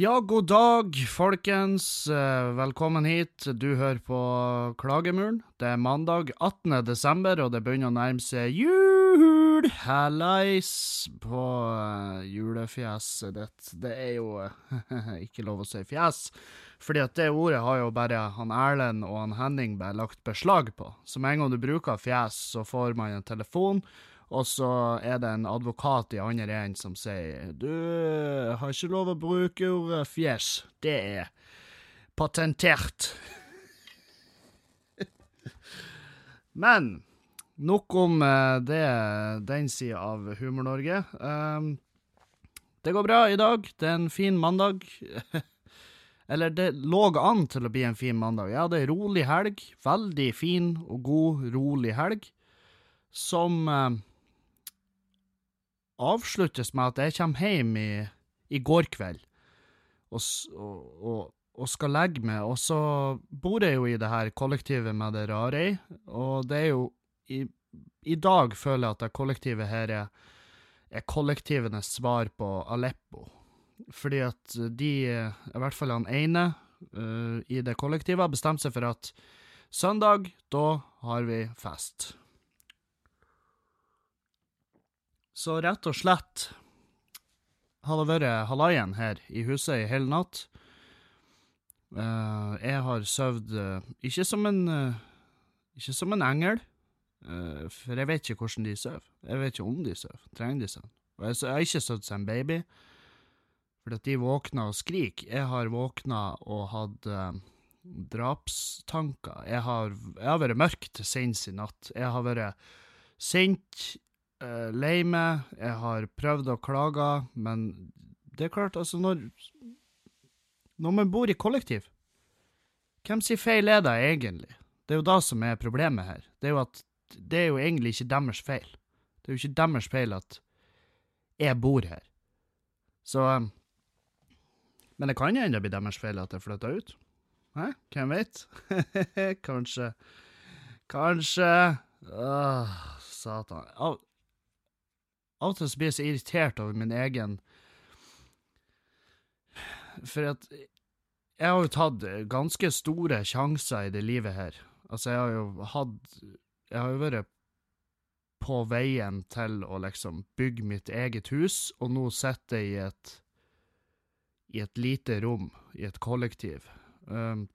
Ja, god dag, folkens. Eh, Velkommen hit. Du hører på Klagemuren. Det er mandag 18. desember, og det begynner å nærme seg jul. Hallais på eh, julefjeset ditt. Det er jo eh, ikke lov å si fjes, fordi at det ordet har jo bare han Erlend og han Henning lagt beslag på. Så med en gang du bruker fjes, så får man en telefon. Og så er det en advokat i andre enden som sier du har ikke lov å bruke ordet fjes. Det er patentert. Men nok om eh, det, den sida av Humor-Norge. Um, det går bra i dag. Det er en fin mandag. Eller det lå an til å bli en fin mandag. Ja, det er rolig helg. Veldig fin og god, rolig helg. Som eh, avsluttes med at jeg kommer hjem i, i går kveld og, og, og, skal legge meg, og så bor jeg jo i det her kollektivet med det rare i, og det er jo i, i dag føler jeg at det kollektivet her er, er kollektivenes svar på Aleppo. Fordi at de, i hvert fall han ene uh, i det kollektivet, har bestemt seg for at søndag, da har vi fest. Så rett og slett har det vært halaien her i huset i hele natt. Uh, jeg har sovet uh, ikke som en eh, ikke som en engel, eh, for jeg vet ikke hvordan de sover. Jeg vet ikke om de sover. Trenger de seg? Og jeg, jeg har ikke sovet som en baby, fordi at de våkner og skriker. Jeg har våkna og hatt drapstanker. Jeg har, jeg har vært mørk til sinns i natt. Jeg har vært sint, uh, lei meg, jeg har prøvd å klage, men det er klart, altså, når Når man bor i kollektiv, hvem sin feil er det egentlig? Det er jo det som er problemet her. Det er jo at det er jo egentlig ikke deres feil. Det er jo ikke deres feil at jeg bor her. Så um, Men det kan jo ennå bli deres feil at jeg flytter ut. Hæ? Hvem vet? Kanskje. Kanskje. Åh, satan. Av, av og til så blir jeg så irritert over min egen For at jeg har jo tatt ganske store sjanser i det livet her. Altså, jeg har jo hatt Jeg har jo vært på veien til å liksom bygge mitt eget hus, og nå sitter jeg i et i et lite rom, i et kollektiv. Um,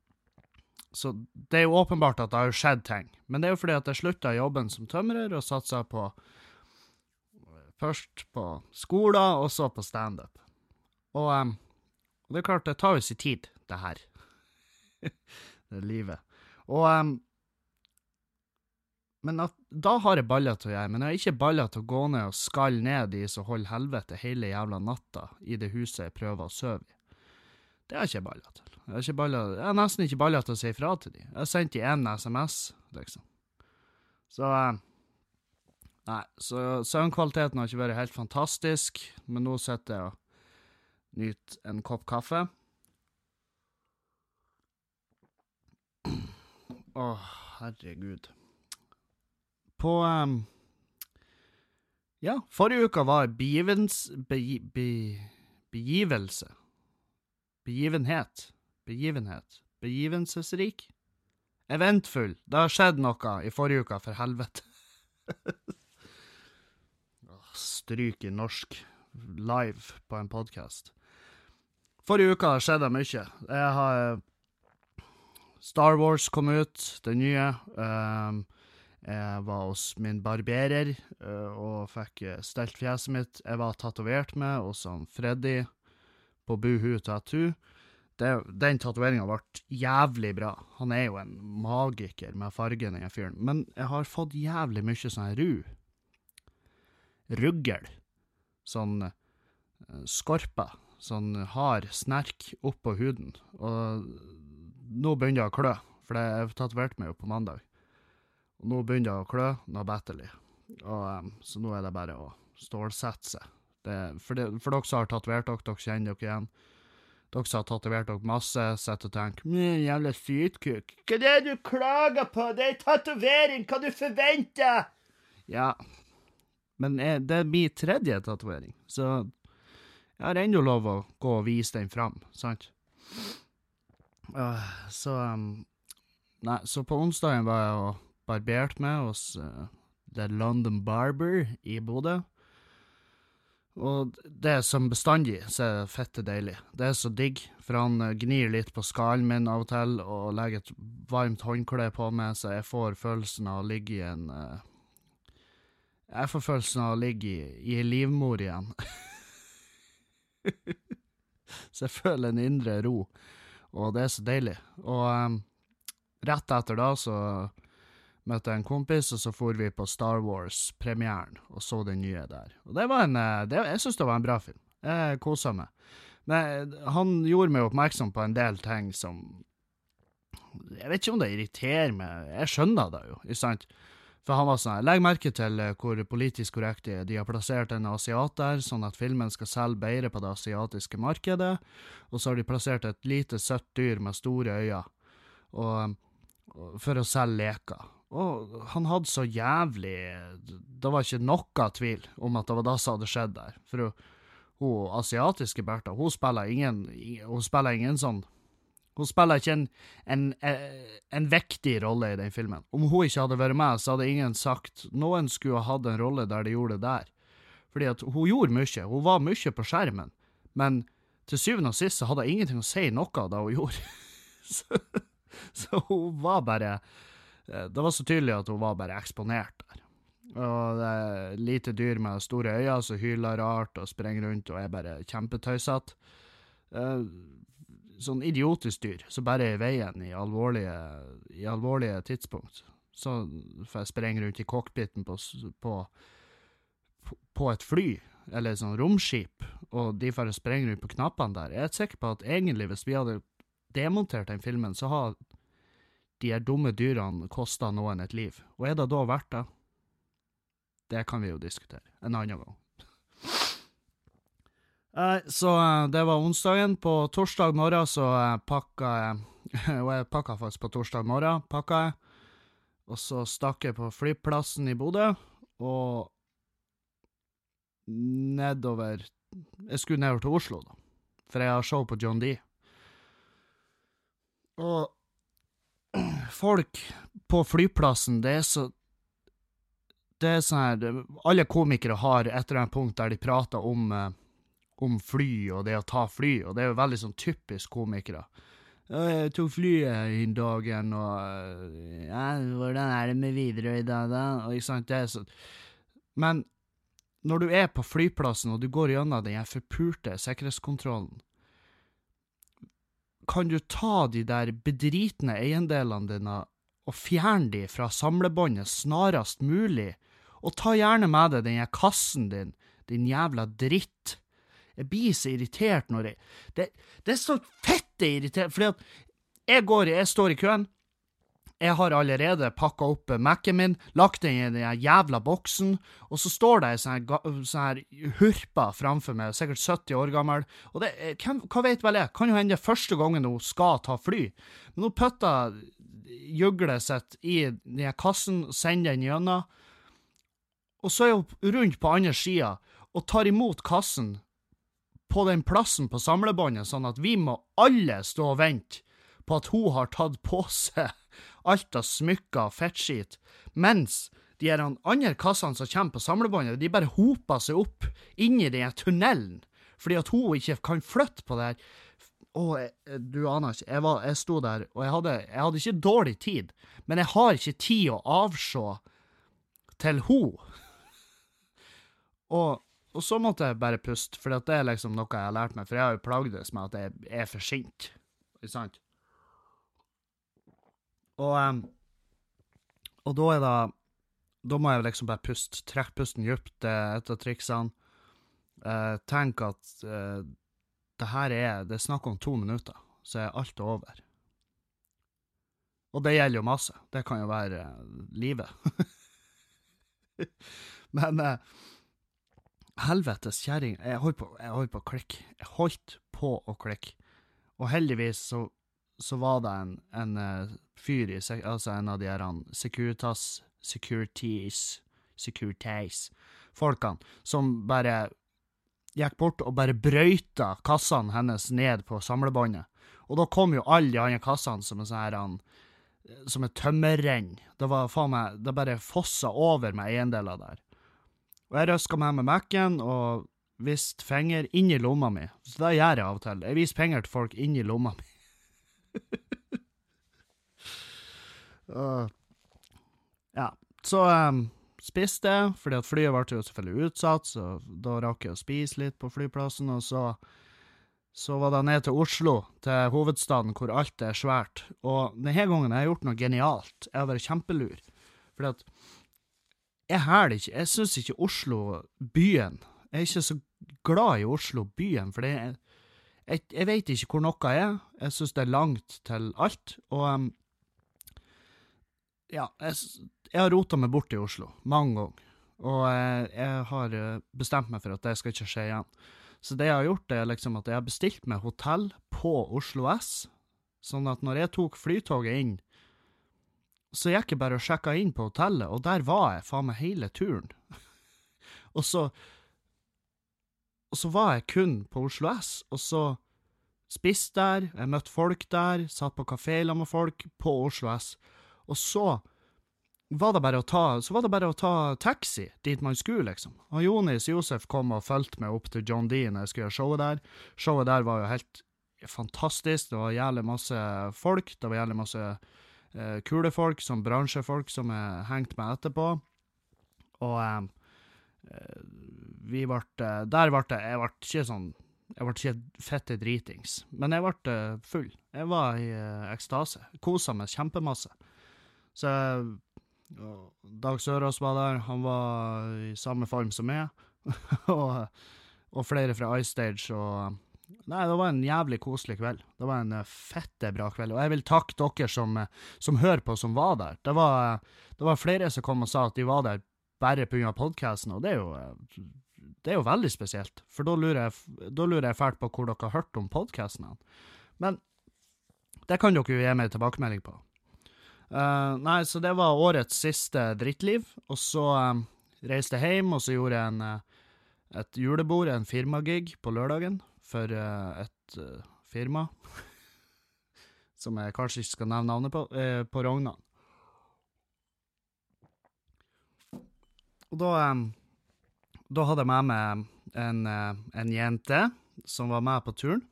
så det er jo åpenbart at det har skjedd ting. Men det er jo fordi at jeg slutta jobben som tømrer og satsa på Først på skolen, og så på standup. Og um, det er klart, det tar jo sin tid, det her. det er livet. Og um, Men at, da har jeg baller til å gjøre, men jeg har ikke baller til å gå ned og skalle ned de som holder helvete hele jævla natta i det huset jeg prøver å sove i. Det har jeg ikke baller til. Jeg har, baller, jeg har nesten ikke baller til å si ifra til de. Jeg har sendt de én SMS, liksom. Så um, Nei, så søvnkvaliteten har ikke vært helt fantastisk, men nå sitter jeg og nyter en kopp kaffe. Å, herregud. På um, Ja, forrige uka var begivens... Be, be, begivelse. Begivenhet. Begivenhet. Begivenhetsrik. Eventfull. Det har skjedd noe i forrige uke, for helvete. Stryk i norsk live på en podkast. Forrige uke skjedde det mye. Jeg har Star Wars kom ut, det nye. Um, jeg var hos min barberer uh, og fikk eh, stelt fjeset mitt. Jeg var tatovert med hos Freddy på Buhu Tattoo. Det, den tatoveringa ble jævlig bra. Han er jo en magiker med fargen, den fyren. Men jeg har fått jævlig mye sånn ru. Ruggel. Sånn skorpe, skorpa. Sånn hard snerk oppå huden. Og nå begynner det å klø, for jeg tatoverte meg jo på mandag. Og nå begynner det å klø noe batterlig. Og, em, så nå er det bare å stålsette seg. Det, for, det, for dere som har tatovert dere, dere kjenner dere igjen. Dere som har tatovert dere masse, sitter og tenker jævla sytkuk. Hva er det du klager på? Det er tatovering, hva du forventer? Ja, men jeg, det er min tredje tatovering, så jeg har ennå lov å gå og vise den fram, sant? Uh, så um, Nei, så på onsdagen var jeg og barberte meg hos uh, The London Barber i Bodø. Og det er som bestandig så er det fette deilig. Det er så digg, for han gnir litt på skallen min av og til og legger et varmt håndkle på meg, så jeg får følelsen av å ligge i en uh, Jeg får følelsen av å ligge i, ei livmor igjen. så jeg føler en indre ro, og det er så deilig. Og um, rett etter da så møtte jeg en kompis, og så for vi på Star Wars-premieren og så den nye der. Og det var en eh, det, Jeg syns det var en bra film. Jeg kosa meg. Men han gjorde meg oppmerksom på en del ting som Jeg vet ikke om det irriterer meg, jeg skjønner det jo, ikke sant? For han var sånn Legg merke til eh, hvor politisk korrekt de er. De har plassert en asiat der, sånn at filmen skal selge bedre på det asiatiske markedet. Og så har de plassert et lite, søtt dyr med store øyne og, for å selge leker. Og han hadde så jævlig Det var ikke noe tvil om at det var det som hadde skjedd der. For hun, hun asiatiske Bertha, hun spiller ingen Hun spiller ingen sånn Hun spiller ikke en, en, en viktig rolle i den filmen. Om hun ikke hadde vært med, så hadde ingen sagt noen skulle ha hatt en rolle der de gjorde det der. Fordi at hun gjorde mye. Hun var mye på skjermen. Men til syvende og sist så hadde hun ingenting å si noe av det hun gjorde. så, så hun var bare Eh, det var så tydelig at hun var bare eksponert der. Og det er lite dyr med store øyne som hyler rart og sprenger rundt og er bare kjempetøysete. Eh, sånn idiotisk dyr som bare er i veien i alvorlige, i alvorlige tidspunkt. Så får jeg sprenge rundt i cockpiten på, på, på, et fly, eller et sånt romskip, og de får sprenge rundt på knappene der. Jeg er sikker på at egentlig, hvis vi hadde demontert den filmen, så hadde de her dumme dyrene kosta noen et liv. Og er det da verdt det? Det kan vi jo diskutere en annen gang. Uh, så uh, det var onsdagen. På torsdag morgen så uh, pakka jeg jeg pakka faktisk på torsdag morgen, pakka jeg. Og så stakk jeg på flyplassen i Bodø, og nedover Jeg skulle nedover til Oslo, da, for jeg har show på John D. Og folk på flyplassen, det er så Det er sånn her Alle komikere har et eller annet punkt der de prater om, eh, om fly og det å ta fly, og det er jo veldig sånn typisk komikere. Jeg tok flyet i dagen, og eh, ja, hvordan er det med Widerøe i dag, da? Og ikke sant, det er sånn Men når du er på flyplassen og du går gjennom den forpulte sikkerhetskontrollen, kan du ta de der bedritne eiendelene dine og fjerne de fra samlebåndet snarest mulig, og ta gjerne med deg den kassen din, din jævla dritt. Jeg blir så irritert når jeg Det, det er så fette irritert, fordi at jeg går, jeg står i køen, jeg har allerede pakka opp Mac-en min, lagt den i den jævla boksen, og så står det ei sånn her hurpa framfor meg, sikkert 70 år gammel, og det, hvem, hva vet vel jeg, kan jo hende det første gangen hun skal ta fly, men hun putter gjøglet sitt i den kassen, sender den gjennom, og så er hun rundt på andre sida og tar imot kassen på den plassen på samlebåndet, sånn at vi må alle stå og vente på at hun har tatt på seg alt av smykker og fettskit, mens de her andre kassene som kommer på samlebåndet, de bare hoper seg opp inni den tunnelen, fordi at hun ikke kan flytte på det her. Å, du aner ikke, jeg, var, jeg sto der, og jeg hadde, jeg hadde ikke dårlig tid, men jeg har ikke tid å avse til hun. og, og, så måtte jeg bare puste, for det er liksom noe jeg har lært meg, for jeg har jo plagdes med at jeg er for sint, ikke sant? Og, um, og da er det Da må jeg liksom bare puste, trekke pusten dypt, det er et av triksene. Uh, tenk at uh, det her er Det er snakk om to minutter, så er alt over. Og det gjelder jo masse. Det kan jo være uh, livet. Men uh, helvetes kjerring, jeg holdt på, å klikke. Jeg holdt på å klikke. Og heldigvis så så var det en, en uh, fyr i Altså en av de her Securitas Securities Securities folkene som bare gikk bort og bare brøyta kassene hennes ned på samlebåndet. Og da kom jo alle de andre kassene som en sånn her som et tømmerrenn. Det var faen meg Det bare fossa over med eiendeler der. Og jeg røska meg med Mac-en og viste finger inn i lomma mi. Så det gjør jeg av og til. Jeg viser penger til folk inn i lomma mi. uh, ja. Så um, spiste jeg, fordi at flyet ble jo selvfølgelig utsatt, så da rakk jeg å spise litt på flyplassen, og så så var det ned til Oslo, til hovedstaden, hvor alt er svært. Og denne gangen har jeg gjort noe genialt. Jeg har vært kjempelur. Fordi at jeg hæler ikke Jeg syns ikke Oslo, byen Jeg er ikke så glad i Oslo, byen, for jeg, jeg vet ikke hvor noe er. Jeg syns det er langt til alt. Og um, ja, jeg, jeg har rota meg bort i Oslo mange ganger. Og jeg, jeg har eh, bestemt meg for at det skal ikke skje igjen. Så det jeg har gjort, er liksom at jeg har bestilt meg hotell på Oslo S. Sånn at når jeg tok flytoget inn, så gikk jeg bare og sjekka inn på hotellet, og der var jeg faen meg hele turen. og så Og så var jeg kun på Oslo S, og så spiste der, jeg møtte folk der, satt på kafé sammen med folk på Oslo S. Og så var det bare å ta, så var det bare å ta taxi dit man skulle, liksom. Og Jonis Josef kom og fulgte meg opp til John D når jeg skulle gjøre showet der. Showet der var jo helt fantastisk. Det var jævlig masse folk. Det var jævlig masse eh, kule folk, som bransjefolk, som jeg hengte med etterpå. Og eh, vi ble Der ble det Jeg ble ikke sånn Jeg ble ikke fette dritings, men jeg ble full. Jeg var i eh, ekstase. Kosa meg kjempemasse. Så Dag Sørås var der. Han var i samme form som meg. og, og, flere fra iStage og Nei, det var en jævlig koselig kveld. Det var en uh, fette bra kveld. Og jeg vil takke dere som, som hører på, som var der. Det var, det var flere som kom og sa at de var der bare pga. podkasten, og det er, jo, det er jo veldig spesielt. For da lurer jeg, da lurer jeg fælt på hvor dere har hørt om podkasten. Men det kan dere jo gi meg tilbakemelding på. Uh, nei, så det var årets siste drittliv. Og så um, reiste jeg hjem, og så gjorde jeg en, et julebord, en firmagig, på lørdagen for uh, et firma. som jeg kanskje ikke skal nevne navnet på, på Rognan. Og da, da hadde jeg med meg en, en jente som var med på turen.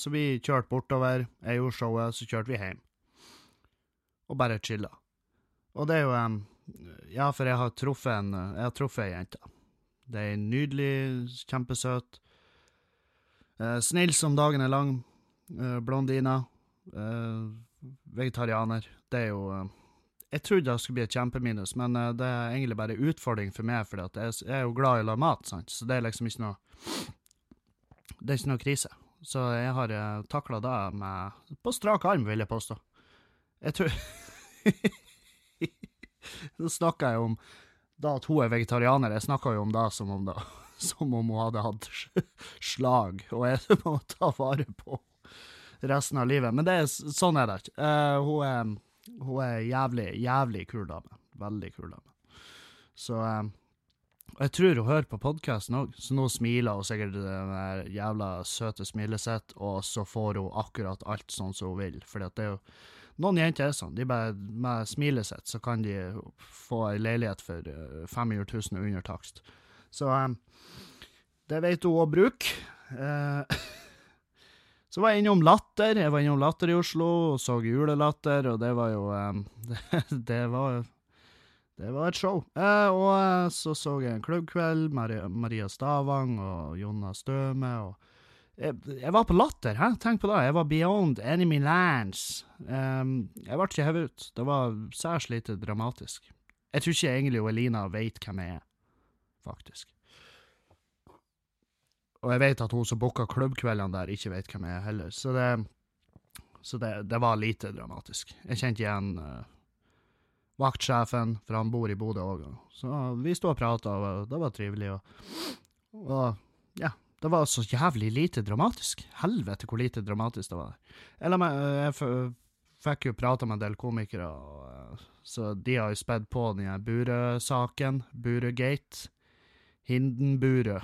så vi kjørte bortover. Jeg gjorde showet, så kjørte vi hjem og bare chilla. Og det er jo Ja, for jeg har truffet en ei jente. Det er nydelig, kjempesøt. Uh, snill som dagen er lang. Uh, blondina. Uh, vegetarianer. Det er jo Jeg trodde det skulle bli et kjempeminus, men det er egentlig bare utfordring for meg, for jeg, er jo glad i å lage mat, sant? så det er liksom ikke noe Det er ikke noe krise. Så jeg har uh, takla det med på strak arm, vil jeg påstå. Jeg tror Nå snakker jeg om da at hun er vegetarianer. Jeg snakker jo om det som om, da, som om hun hadde hatt slag, og jeg må ta vare på resten av livet. Men det er, sånn er det ikke. Uh, hun, er, hun er jævlig, jævlig kul dame. Veldig kul dame. Så uh, jeg tror hun hører på podkasten òg, så nå smiler hun sikkert det jævla søte smilet sitt, og så får hun akkurat alt sånn som hun vil. Fordi at det er jo noen jenter er sånn. De bare, Med smilet sitt så kan de få ei leilighet for 500 eh, 000 under takst. Så um, det vet hun å bruke. Uh, så var jeg innom Latter. Jeg var innom Latter i Oslo og så Julelatter, og det var jo um, det, det, var det var et show. Uh, og så så jeg en klubbkveld. Maria, Maria Stavang og Jonna Støme. og jeg, jeg, var på Latter, hæ? tenk på det. Jeg var beyond enemy lands. Um, jeg ble ikke hevet ut. Det var særs lite dramatisk. Jeg tror ikke egentlig Elina vet hvem jeg er, faktisk. Og jeg vet at hun som booka klubbkveldene der, ikke vet hvem jeg er heller, så det, så det, det var lite dramatisk. Jeg kjente igjen uh, vaktsjefen, for han bor i Bodø òg. Så vi sto og prata, og det var trivelig. Og, og ja, det var så jævlig lite dramatisk. Helvete hvor lite dramatisk det var. Eller jeg fikk jo prata med en del komikere, og, eh, så de har jo spedd på den Burø-saken, Burøe-gate. Hindenburøe.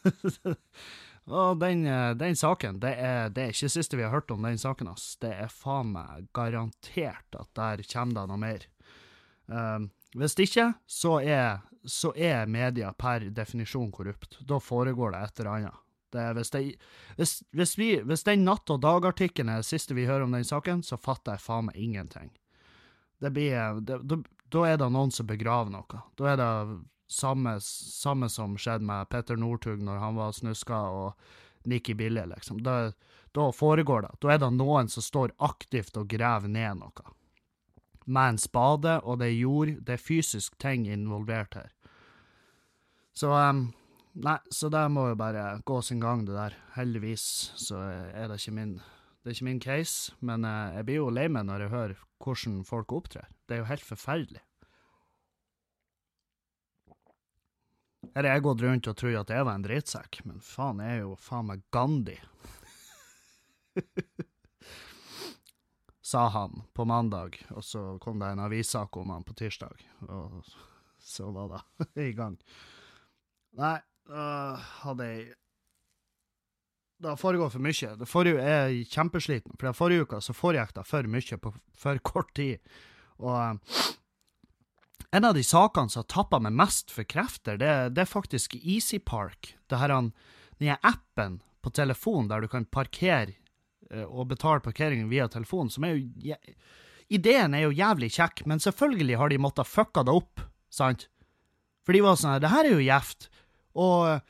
og den, eh, den saken, det er, det er ikke siste vi har hørt om den saken, ass. Det er faen meg garantert at der kommer det noe mer. Um, hvis ikke, så er, så er media per definisjon korrupt. Da foregår det et eller annet. Det, hvis, det, hvis, hvis, vi, hvis den natt- og dag-artikkelen er det siste vi hører om den saken, så fatter jeg faen meg ingenting. Det blir, da, da er det noen som begraver noe. Da er det samme, samme som skjedde med Petter Northug når han var snuska, og Nikki Bille, liksom. Da, da foregår det. Da er det noen som står aktivt og graver ned noe. Med en spade, og det er jord, det er fysisk ting involvert her. Så um, Nei, så det må jo bare gå sin gang, det der. Heldigvis så er det ikke min det er ikke min case, men uh, jeg blir jo lei meg når jeg hører hvordan folk opptrer. Det er jo helt forferdelig. Har jeg gått rundt og trodd at jeg var en drittsekk, men faen, jeg er jo faen meg Gandhi. Sa han på mandag, og så kom det en avissak om han på tirsdag, og så var det i gang. Nei, uh, hadde jeg Det foregår for mye. Det forrige, er kjempesliten, for forrige uka så foregikk det for mye på for kort tid. Og en av de sakene som har tappa meg mest for krefter, det, det er faktisk Easy Park. Det her, denne appen på telefonen der du kan parkere uh, og betale parkeringen via telefonen, som er jo Ideen er jo jævlig kjekk, men selvfølgelig har de måttet fucka det opp, sant? For de var sånn det her er jo gjevt. Og eh,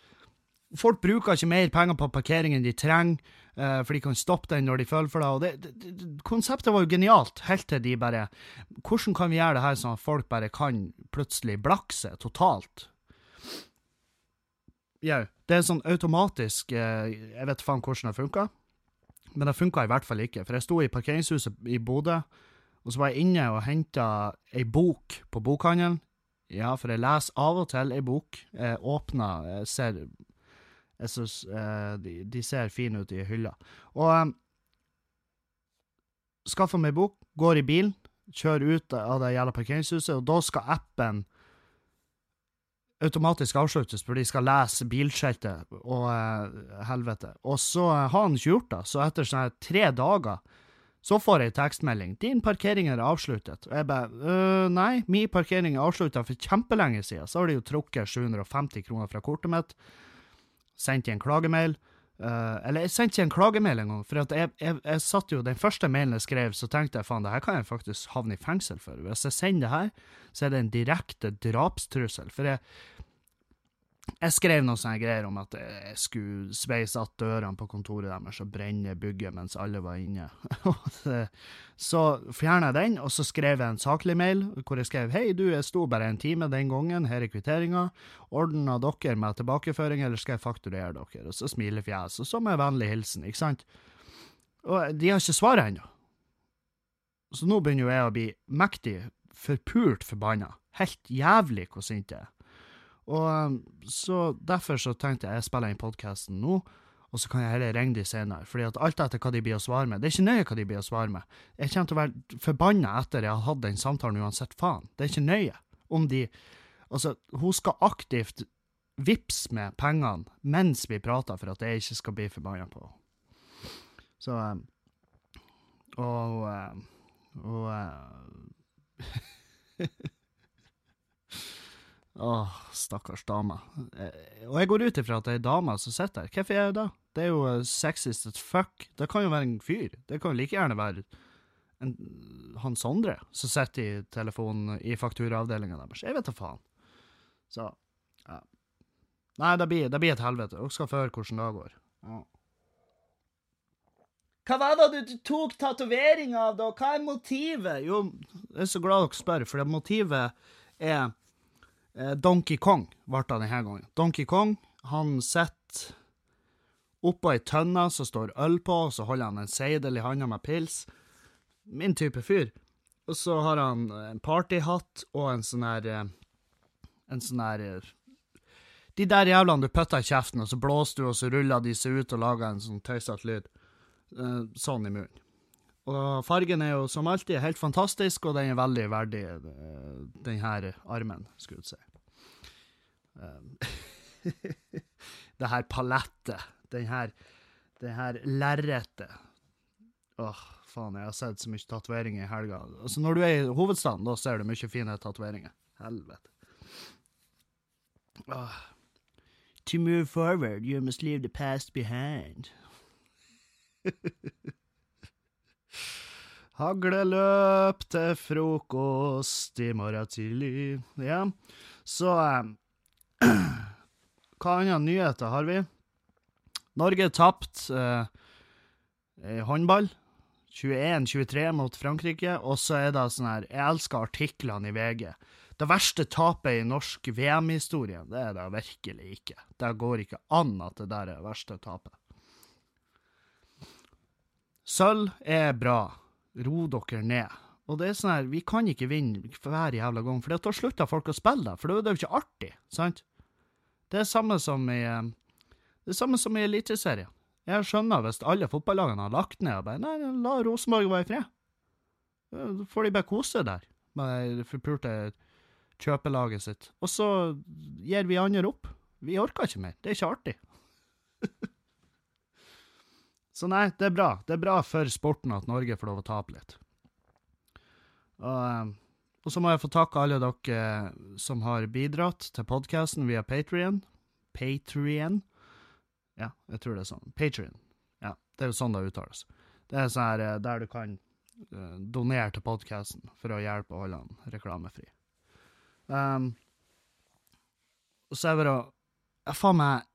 folk bruker ikke mer penger på parkering enn de trenger, uh, for de kan stoppe den når de føler for det. Det, det, det, konseptet var jo genialt, helt til de bare Hvordan kan vi gjøre det her sånn at folk bare kan plutselig blakse totalt? Jau. Det er sånn automatisk uh, Jeg vet faen hvordan det funka, men det funka i hvert fall ikke. For jeg sto i parkeringshuset i Bodø, og så var jeg inne og henta ei bok på bokhandelen ja, for jeg leser av og til ei bok. Jeg åpner jeg ser jeg synes, eh, de, de, ser fine ut i hylla. Og um, skaffer meg bok, går i bilen, kjører ut av det jævla parkeringshuset, og da skal appen automatisk avsluttes, for de skal lese bilskiltet og uh, helvete. Og så har han ikke gjort det, så etter sånne tre dager så får jeg tekstmelding. 'Din parkering er avsluttet.' Og jeg bare øh, 'Nei, min parkering er avslutta for kjempelenge siden.' Så har de jo trukket 750 kroner fra kortet mitt. Sendt i en klagemail. Uh, eller jeg sendte ikke en klagemail engang, for jeg, jeg, jeg, satt jo den første mailen jeg skrev, så tenkte jeg faen, det her kan jeg faktisk havne i fengsel for. Hvis jeg sender det her, så er det en direkte drapstrussel. For jeg, jeg skrev noen sånne greier om at jeg skulle sveise att dørene på kontoret deres og brenne bygget mens alle var inne. så fjerna jeg den, og så skrev jeg en saklig mail hvor jeg skrev hei, du, jeg sto bare en time den gangen, her er kvitteringa, ordna dere med tilbakeføring, eller skal jeg fakturere dere? Og så smilefjes, og så med vennlig hilsen, ikke sant? Og de har ikke svaret ennå. Så nå begynner jo jeg å bli mektig forpult forbanna. Helt jævlig hvor sint jeg er. Og um, så Derfor så tenkte jeg jeg spiller inn podkasten nå, og så kan jeg heller ringe de senere. fordi at alt etter hva de blir å svare med Det er ikke nøye hva de blir å svare med. Jeg kommer til å være forbanna etter jeg har hatt den samtalen uansett faen. Det er ikke nøye om de Altså, hun skal aktivt vippse med pengene mens vi prater, for at jeg ikke skal bli forbanna på henne. Så Og, Og um, Og Åh, stakkars dame. Eh, og jeg går ut ifra at det er ei dame som sitter her. Hvorfor er det det? Det er jo uh, sexist as fuck. Det kan jo være en fyr. Det kan jo like gjerne være en, han Sondre som sitter i telefonen i fakturaavdelinga deres. Jeg vet da faen. Så ja. Nei, det blir, det blir et helvete. Dere skal få høre hvordan det går. Ja. Hva var det du tok tatovering av, da? Hva er motivet? Jo, jeg er så glad dere spør, for motivet er Eh, Donkey Kong ble det denne gangen. Donkey Kong han sitter oppå ei tønne som står øl på, og så holder han en seidel i handa med pils. Min type fyr. Og så har han en partyhatt og en sånn her eh, En sånn her eh, De der jævlene du putter i kjeften, og så blåser du, og så ruller de seg ut og lager en sånn tøysete lyd. Sånn i munnen. Og fargen er jo som alltid helt fantastisk, og den er veldig verdig den her armen, skulle jeg si. Um, det her palettet. Den her, den her lerretet. Åh, faen, jeg har sett så mye tatoveringer i helga. Altså, når du er i hovedstaden, da ser du mye fine tatoveringer. Helvete. Åh. To move forward, you must leave the past behind. Hagleløp til frokost i morgen tidlig. Ja, så eh, Hva andre nyheter har vi? Norge tapte eh, håndball. 21-23 mot Frankrike. Og så er det sånn her Jeg elsker artiklene i VG. Det verste tapet i norsk VM-historie, det er det virkelig ikke. Det går ikke an at det der er det verste tapet. Sølv er bra. Ro dere ned. Og det er sånn her, vi kan ikke vinne hver jævla gang, for da slutter folk å spille, for det er jo ikke artig, sant? Det er samme som i det er samme som i Eliteserien. Jeg skjønner hvis alle fotballagene har lagt ned og bare Nei, la Rosenborg være i fred. Da får de bare kose der med det forpulte kjøpelaget sitt. Og så gir vi andre opp. Vi orker ikke mer. Det er ikke artig. Så nei, det er bra. Det er bra for sporten at Norge får lov å tape litt. Og, eh, og så må jeg få takke alle dere som har bidratt til podkasten via Patrion. Patrion. Ja, jeg tror det er sånn. Patrion. Ja, det er jo sånn det uttales. Det er sånn her eh, der du kan donere til podkasten for å hjelpe å holde den reklamefri. Um, og så er det bare Jeg faen meg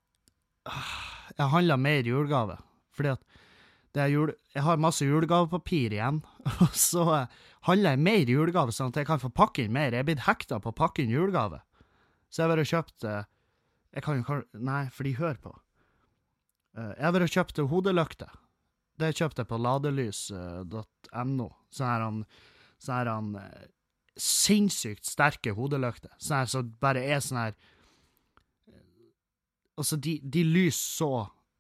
Jeg handla mer julegave. Fordi at jul, jeg har masse julegavepapir igjen, og så handler jeg mer julegave, sånn at jeg kan få pakke inn mer. Jeg er blitt hekta på å pakke inn julegave. Så jeg har og kjøpt Jeg kan jo Nei, for de hører på. Jeg har og kjøpt hodelykter. Det kjøpte jeg på ladelys.no. Sånn her han Sånn Sinnssykt sterke hodelykter. Sånn her som så bare er sånn her Altså, de, de lyser så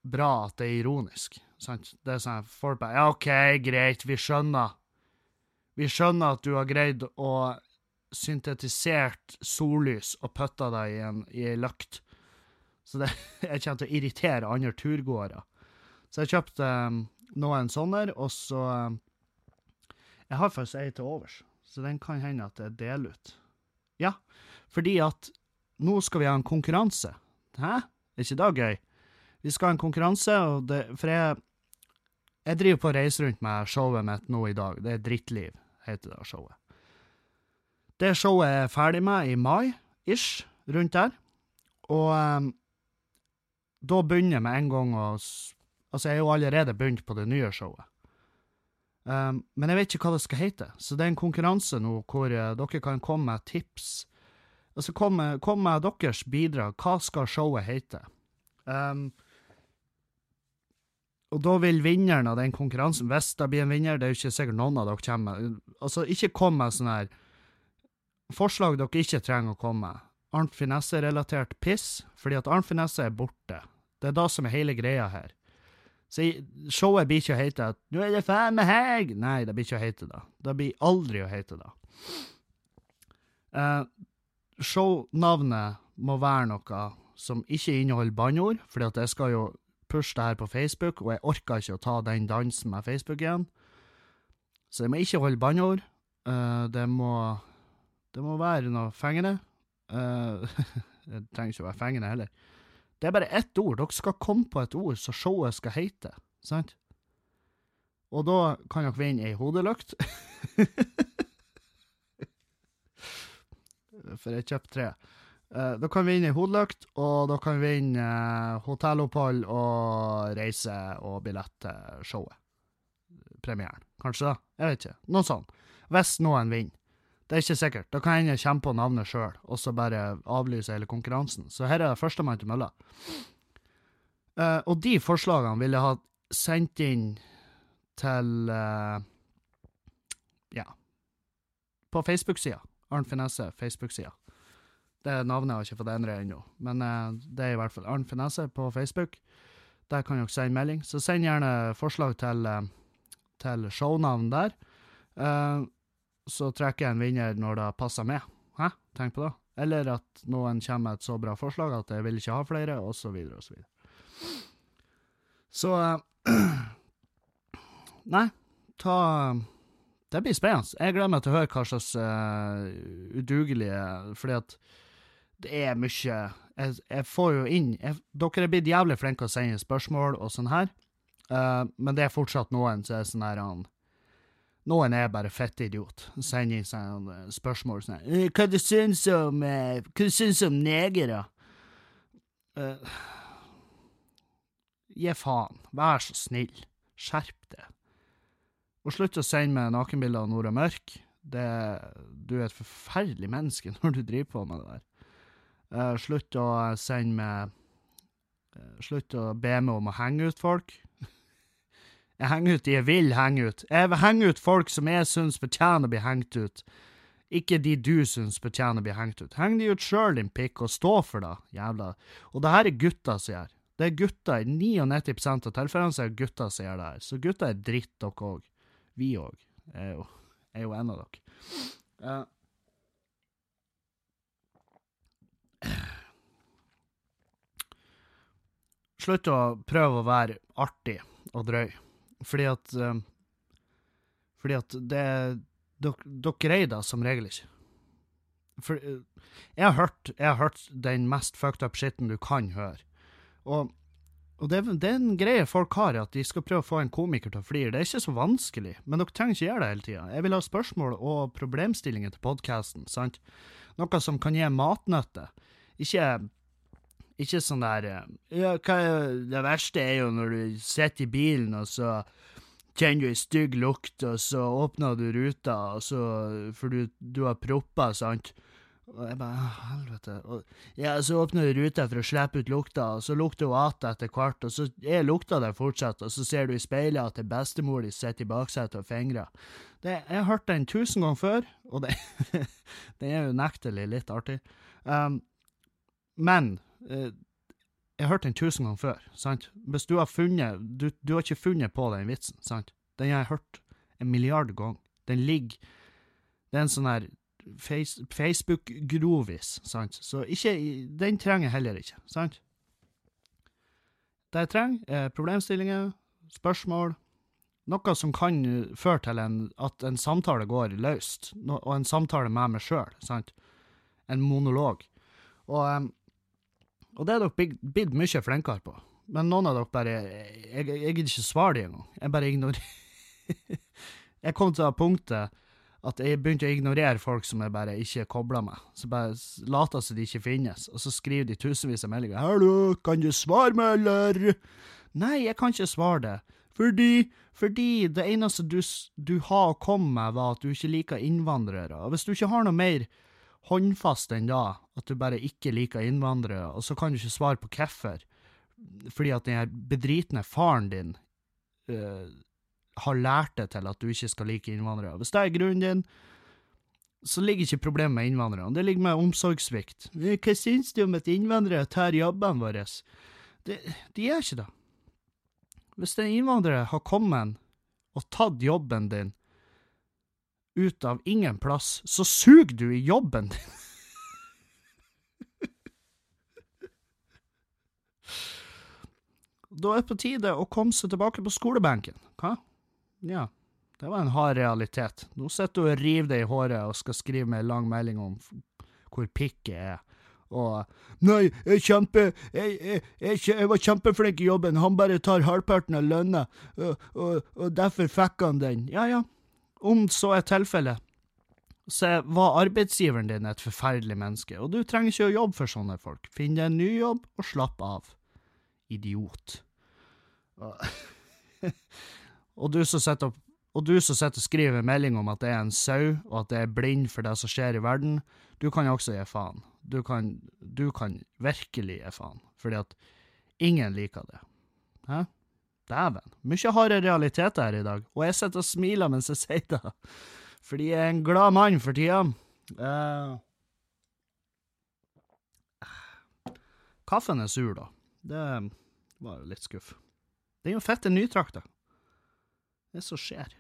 bra at det er ironisk. Sant? Det er sånn folk bare Ja, OK, greit, vi skjønner. Vi skjønner at du har greid å syntetisert sollys og putta deg i en, løkt. Så det, jeg kommer til å irritere andre turgåere. Så jeg kjøpte um, noen sånne, og så um, Jeg har faktisk ei til overs, så den kan hende at jeg deler ut. Ja, fordi at nå skal vi ha en konkurranse. Hæ? Er ikke det gøy? Vi skal ha en konkurranse, og det, for jeg, jeg driver på reise rundt med showet mitt nå i dag. Det er Drittliv, heter det showet. Det showet er ferdig med i mai, ish, rundt der. Og um, da begynner jeg med en gang å Altså, jeg er jo allerede begynt på det nye showet. Um, men jeg vet ikke hva det skal hete, så det er en konkurranse nå hvor uh, dere kan komme med tips. Altså, kom kom med deres bidrag. Hva skal showet hete? Um, og da vil vinneren av den konkurransen, hvis det blir en vinner, det er jo ikke sikkert noen av dere kommer Altså, ikke kom med sånne her forslag dere ikke trenger å komme med. Arnt Finesse-relatert piss, fordi at Arnt Finesse er borte. Det er det som er hele greia her. Så showet blir ikke å hete at 'Nå er det faen meg helg'. Nei, det blir ikke å hete det. Det blir aldri å hete det. Uh, shownavnet må være noe som ikke inneholder banneord, at det skal jo pushe det her på Facebook, og jeg orker ikke å ta den dansen med Facebook igjen. Så jeg må ikke holde banneord. Uh, det må Det må være noe fengende. Uh, det trenger ikke å være fengende heller. Det er bare ett ord. Dere skal komme på et ord så showet skal hete, sant? Og da kan dere vinne ei hodelykt. For jeg kjøpte tre. Uh, da kan vi vinne hodelykt, og da kan vi vinne uh, hotellopphold og reise og billett til showet. Premieren. Kanskje da? Jeg vet ikke. Noe sånt. Hvis noen vinner. Det er ikke sikkert. Da kan jeg komme på navnet sjøl, og så bare avlyse hele konkurransen. Så her er det førstemann til mølla. Uh, og de forslagene vil jeg ha sendt inn til Ja. På Facebook-sida. Arnt Finesse, Facebook-sida. Det navnet har jeg ikke fått endre ennå, men uh, det er i hvert fall Arnt Finesse på Facebook. Der kan dere sende melding. Så send gjerne forslag til, uh, til shownavn der. Uh, så trekker jeg en vinner når det passer med. Hæ? Tenk på det. Eller at noen kommer med et så bra forslag at jeg vil ikke ha flere, videre og så videre. Så eh, Nei, ta Det blir spennende. Jeg gleder meg til å høre hva slags uh, udugelige Fordi at det er mye Jeg, jeg får jo inn jeg, Dere er blitt jævlig flinke å sende spørsmål og sånn her, uh, men det er fortsatt noen som er sånn her han noen er bare fettidiot. Sender inn sånn, spørsmål sånn her Hva du syns om Hva du syns om negere? Uh, gi faen. Vær så snill. Skjerp deg. Og slutt å sende meg nakenbilder av Nora Mørk. Det, du er et forferdelig menneske når du driver på med det der. Uh, slutt å sende meg uh, Slutt å be meg om å henge ut folk. Jeg henger ut de jeg vil henge ut. Jeg vil henge ut folk som jeg syns fortjener å bli hengt ut. Ikke de du syns fortjener å bli hengt ut. Heng de ut sjøl, din pikk, og stå for det, jævla Og det her er gutta som gjør. Det er gutta i 99 av tilfellene er gutta som gjør det her. Så gutta er dritt, dere òg. Vi òg. Jeg er jo en av dere. Uh, Slutt å prøve å være artig og drøy. Fordi at um, Fordi at det Dere greier det som regel ikke. For uh, jeg har hørt Jeg har hørt den mest fucked up shitten du kan høre. Og, og det, det, er en greie folk har, at de skal prøve å få en komiker til å flire. Det er ikke så vanskelig, men dere trenger ikke gjøre det hele tida. Jeg vil ha spørsmål og problemstillinger til podkasten, sant? Noe som kan gi matnøtte. Ikke ikke sånn der eh, ja, hva, Det verste er jo når du sitter i bilen, og så kjenner du ei stygg lukt, og så åpner du ruta, og så, for du, du har propper, sant? Og jeg bare Helvete. Og, ja, så åpner du ruta for å slippe ut lukta, og så lukter hun att etter hvert, og så er lukta der fortsatt, og så ser du i speilet at det bestemor di sitter i baksetet og fingrer. Det, jeg har hørt den tusen ganger før, og det, det er unektelig litt artig. Um, men jeg har hørt den tusen ganger før, sant? Hvis du har funnet du, du, har ikke funnet på den vitsen, sant? Den har jeg hørt en milliard ganger. Den ligger Det er en sånn her face, Facebook-grovis, sant? Så ikke Den trenger jeg heller ikke, sant? Det jeg trenger, er problemstillinger, spørsmål, noe som kan føre til en, at en samtale går løst, og en samtale med meg sjøl, sant? En monolog. Og um, og det er dere blitt mye flinkere på. Men noen av dere bare Jeg, jeg gidder ikke svare dem engang. Jeg bare ignorerer Jeg kom til punktet at jeg begynte å ignorere folk som jeg bare ikke kobla med. Så bare later som de ikke finnes, og så skriver de tusenvis av meldinger. 'Hallo, kan du svare meg, eller?' Nei, jeg kan ikke svare det. Fordi, fordi det eneste du, du har å komme med, var at du ikke liker innvandrere. Og hvis du ikke har noe mer håndfast enn da, at du bare ikke liker innvandrere, og så kan du ikke svare på hvorfor, fordi at den bedritne faren din uh, har lært deg til at du ikke skal like innvandrere. Hvis det er grunnen din, så ligger ikke problemet med innvandrere, det ligger med omsorgssvikt. Hva syns du om at innvandrere tar jobbene våre? De, de gjør ikke det. Hvis en innvandrer har kommet og tatt jobben din, ut av ingen plass, så suger du i jobben din. da er det på tide å komme seg tilbake på skolebenken. Hva? Ja, det var en hard realitet. Nå sitter du og river deg i håret og skal skrive meg en lang melding om hvor pikket er. Og Nei, jeg, kjempe, jeg, jeg, jeg, var kjempeflink i jobben, han bare tar halvparten av lønna, og, og, og derfor fikk han den. Ja ja, om så er tilfellet, så var arbeidsgiveren din et forferdelig menneske, og du trenger ikke å jobbe for sånne folk. Finn deg en ny jobb, og slapp av. Idiot. og du som sitter og og du som sitter og skriver melding om at det er en sau, og at det er blind for det som skjer i verden, du kan også gi faen. Du kan, du kan virkelig gi faen, fordi at ingen liker det. Hæ? Dæven. Mye harde realiteter her i dag, og jeg sitter og smiler mens jeg sier det, fordi jeg er en glad mann for tida. Uh, kaffen er sur, da. Det var jo litt skuff. Det er jo fette nytrakta. Det er så skjer.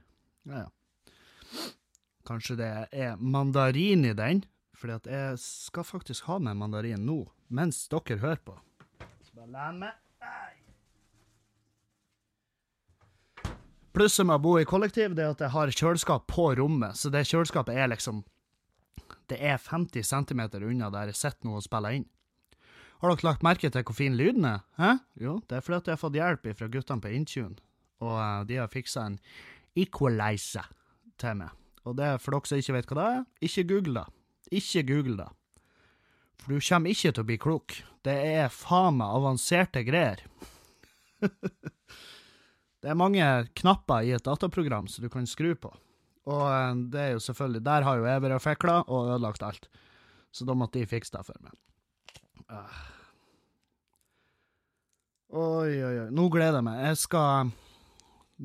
Ja, ja. Kanskje det er mandarin i den, Fordi at jeg skal faktisk ha med mandarin nå, mens dere hører på. Så bare len meg. Plusset med å bo i kollektiv det er at jeg har kjøleskap på rommet, så det kjøleskapet er liksom Det er 50 cm unna der jeg sitter nå og spiller inn. Har dere lagt merke til hvor fin lyden er? Hæ? Jo, det er fordi at jeg har fått hjelp fra guttene på Intune, og uh, de har fiksa en equalizer til meg. Og det er for dere som ikke vet hva det er, ikke google det. Ikke google det. For du kommer ikke til å bli klok. Det er faen meg avanserte greier. det er mange knapper i et dataprogram som du kan skru på. Og uh, det er jo selvfølgelig Der har jo jeg vært og fikla og ødelagt alt. Så da måtte de fikse det for meg. Uh. Oi, oi, oi. Nå gleder jeg meg. Jeg skal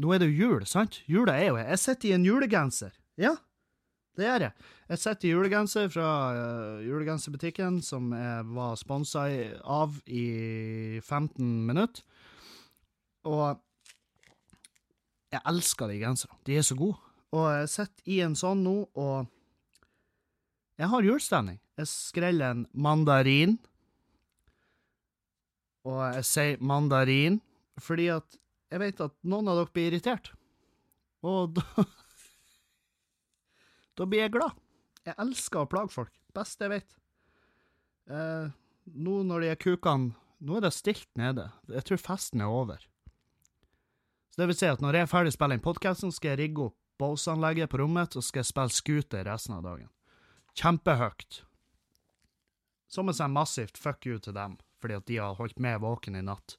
Nå er det jo jul, sant? Jula er jo her. Jeg sitter i en julegenser. Ja, det gjør jeg. Jeg sitter i julegenser fra uh, julegenserbutikken, som jeg var sponsa av i 15 minutter. Og jeg elsker de genserne. De er så gode. Og jeg sitter i en sånn nå, og jeg har julestemning. Jeg skreller en mandarin. Og jeg sier mandarin fordi at jeg vet at noen av dere blir irritert. Og da Da blir jeg glad. Jeg elsker å plage folk. Best jeg vet. Eh, nå når de er kukene Nå er det stilt nede. Jeg tror festen er over. Det vil si at når jeg er ferdig å spille inn podkasten, skal jeg rigge opp Bose-anlegget på rommet, og skal jeg spille scooter resten av dagen. Kjempehøyt. Som et sånn massivt fuck you til dem, fordi at de har holdt meg våken i natt.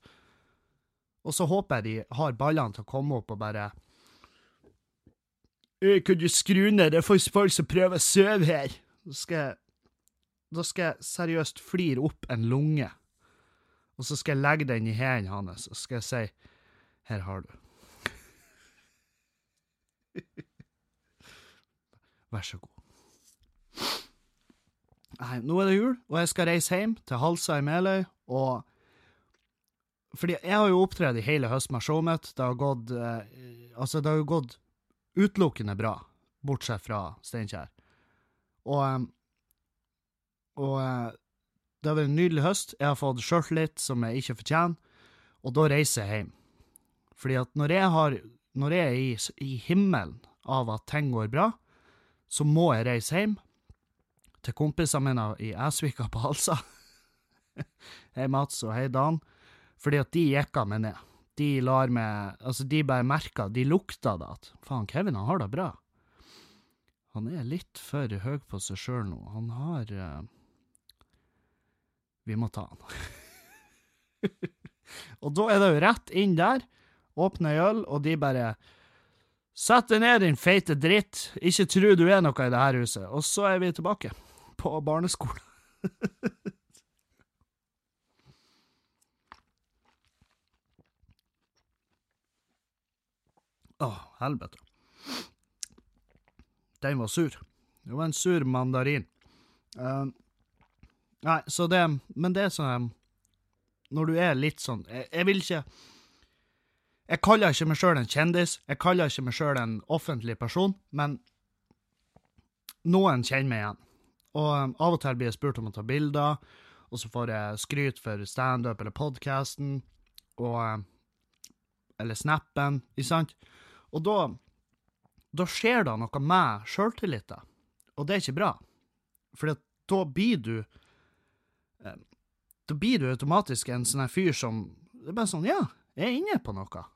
Og så håper jeg de har ballene til å komme opp og bare Kan du skru ned, det er faktisk folk som prøver å sove her. Da skal jeg, da skal jeg seriøst flire opp en lunge, og så skal jeg legge den i hendene hans, og så skal jeg si Her har du. Vær så god. Nei, nå er det jul, og jeg skal reise hjem til Halsa i Meløy, og fordi jeg har jo opptredd i hele høst med showet mitt. Det har gått eh, Altså, det har jo gått utelukkende bra, bortsett fra Steinkjer. Og eh, Og eh, det har vært en nydelig høst. Jeg har fått sjøltillit som jeg ikke fortjener, og da reiser jeg hjem. Fordi at når jeg, har, når jeg er i, i himmelen av at ting går bra, så må jeg reise hjem til kompisene mine i Esvika på Halsa. hei, Mats, og hei, Dan. Fordi at de jekka meg ned. De lar meg Altså, de bare merka, de lukta det at faen, Kevin, han har det bra. Han er litt for høy på seg sjøl nå. Han har uh, Vi må ta han. og da er det jo rett inn der, åpne ei øl, og de bare Sett deg ned, din feite dritt. Ikke tru du er noe i det her huset. Og så er vi tilbake. På barneskolen. Å, helvete. Den var sur. Det var en sur mandarin. Uh, nei, så det Men det er sånn Når du er litt sånn Jeg, jeg vil ikke Jeg kaller ikke meg sjøl en kjendis. Jeg kaller ikke meg sjøl en offentlig person, men noen kjenner meg igjen. Og um, av og til blir jeg spurt om å ta bilder, og så får jeg skryt for standup eller podkasten, og um, Eller snappen, ikke sant? Og da Da skjer det noe med sjøltilliten, og det er ikke bra. For da blir du eh, Da blir du automatisk en sånn fyr som Det er bare sånn Ja, jeg er inne på noe.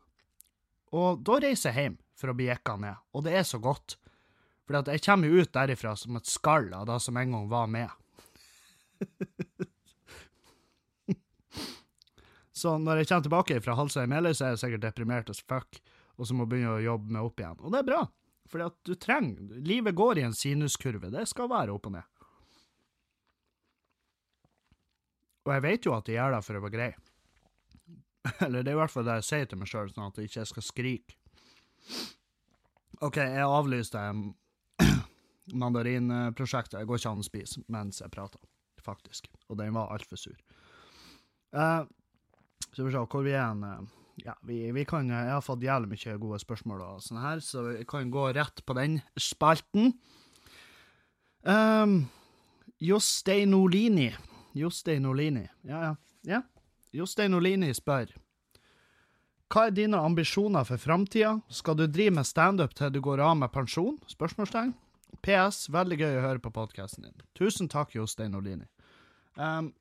Og da reiser jeg hjem for å bli jekka ned, og det er så godt. For jeg kommer jo ut derifra som et skall av det som en gang var med. så når jeg kommer tilbake fra Halsa i Meløy, så er jeg sikkert deprimert as fuck, og så må jeg begynne å jobbe meg opp igjen. Og det er bra, for du trenger Livet går i en sinuskurve. Det skal være opp og ned. Og jeg vet jo at de gjør det for å være grei. Eller det er i hvert fall det jeg sier til meg sjøl, sånn at jeg ikke skal skrike. OK, jeg avlyste mandarinprosjektet. Jeg går ikke an å spise mens jeg prater, faktisk. Og den var altfor sur. Uh, så vi se hvor vi er hen. Ja, vi, vi, kan Jeg har fått jævlig mye gode spørsmål og sånn her, så vi kan gå rett på den spalten. Um, Jostein Olini. Jostein Olini. Ja, ja. ja. Jostein Olini spør Hva er dine ambisjoner for framtida? Skal du drive med standup til du går av med pensjon? Spørsmålstegn. PS. Veldig gøy å høre på podkasten din. Tusen takk, Jostein Olini. Um,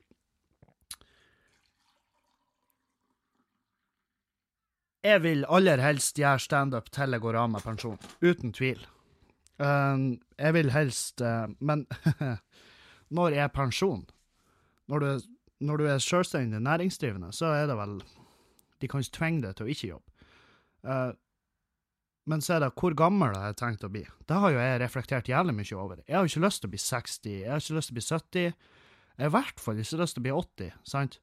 jeg vil aller helst gjøre standup til jeg går av med pensjon. Uten tvil. Um, jeg vil helst uh, Men når er pensjon? Når du, når du er selvstendig næringsdrivende, så er det vel De kan ikke tvinge deg til å ikke jobbe. Uh, men så er det hvor gammel har jeg tenkt å bli. Det har jo jeg reflektert jævlig mye over. Jeg har jo ikke lyst til å bli 60, jeg har ikke lyst til å bli 70. Jeg har i hvert fall ikke lyst til å bli 80, sant?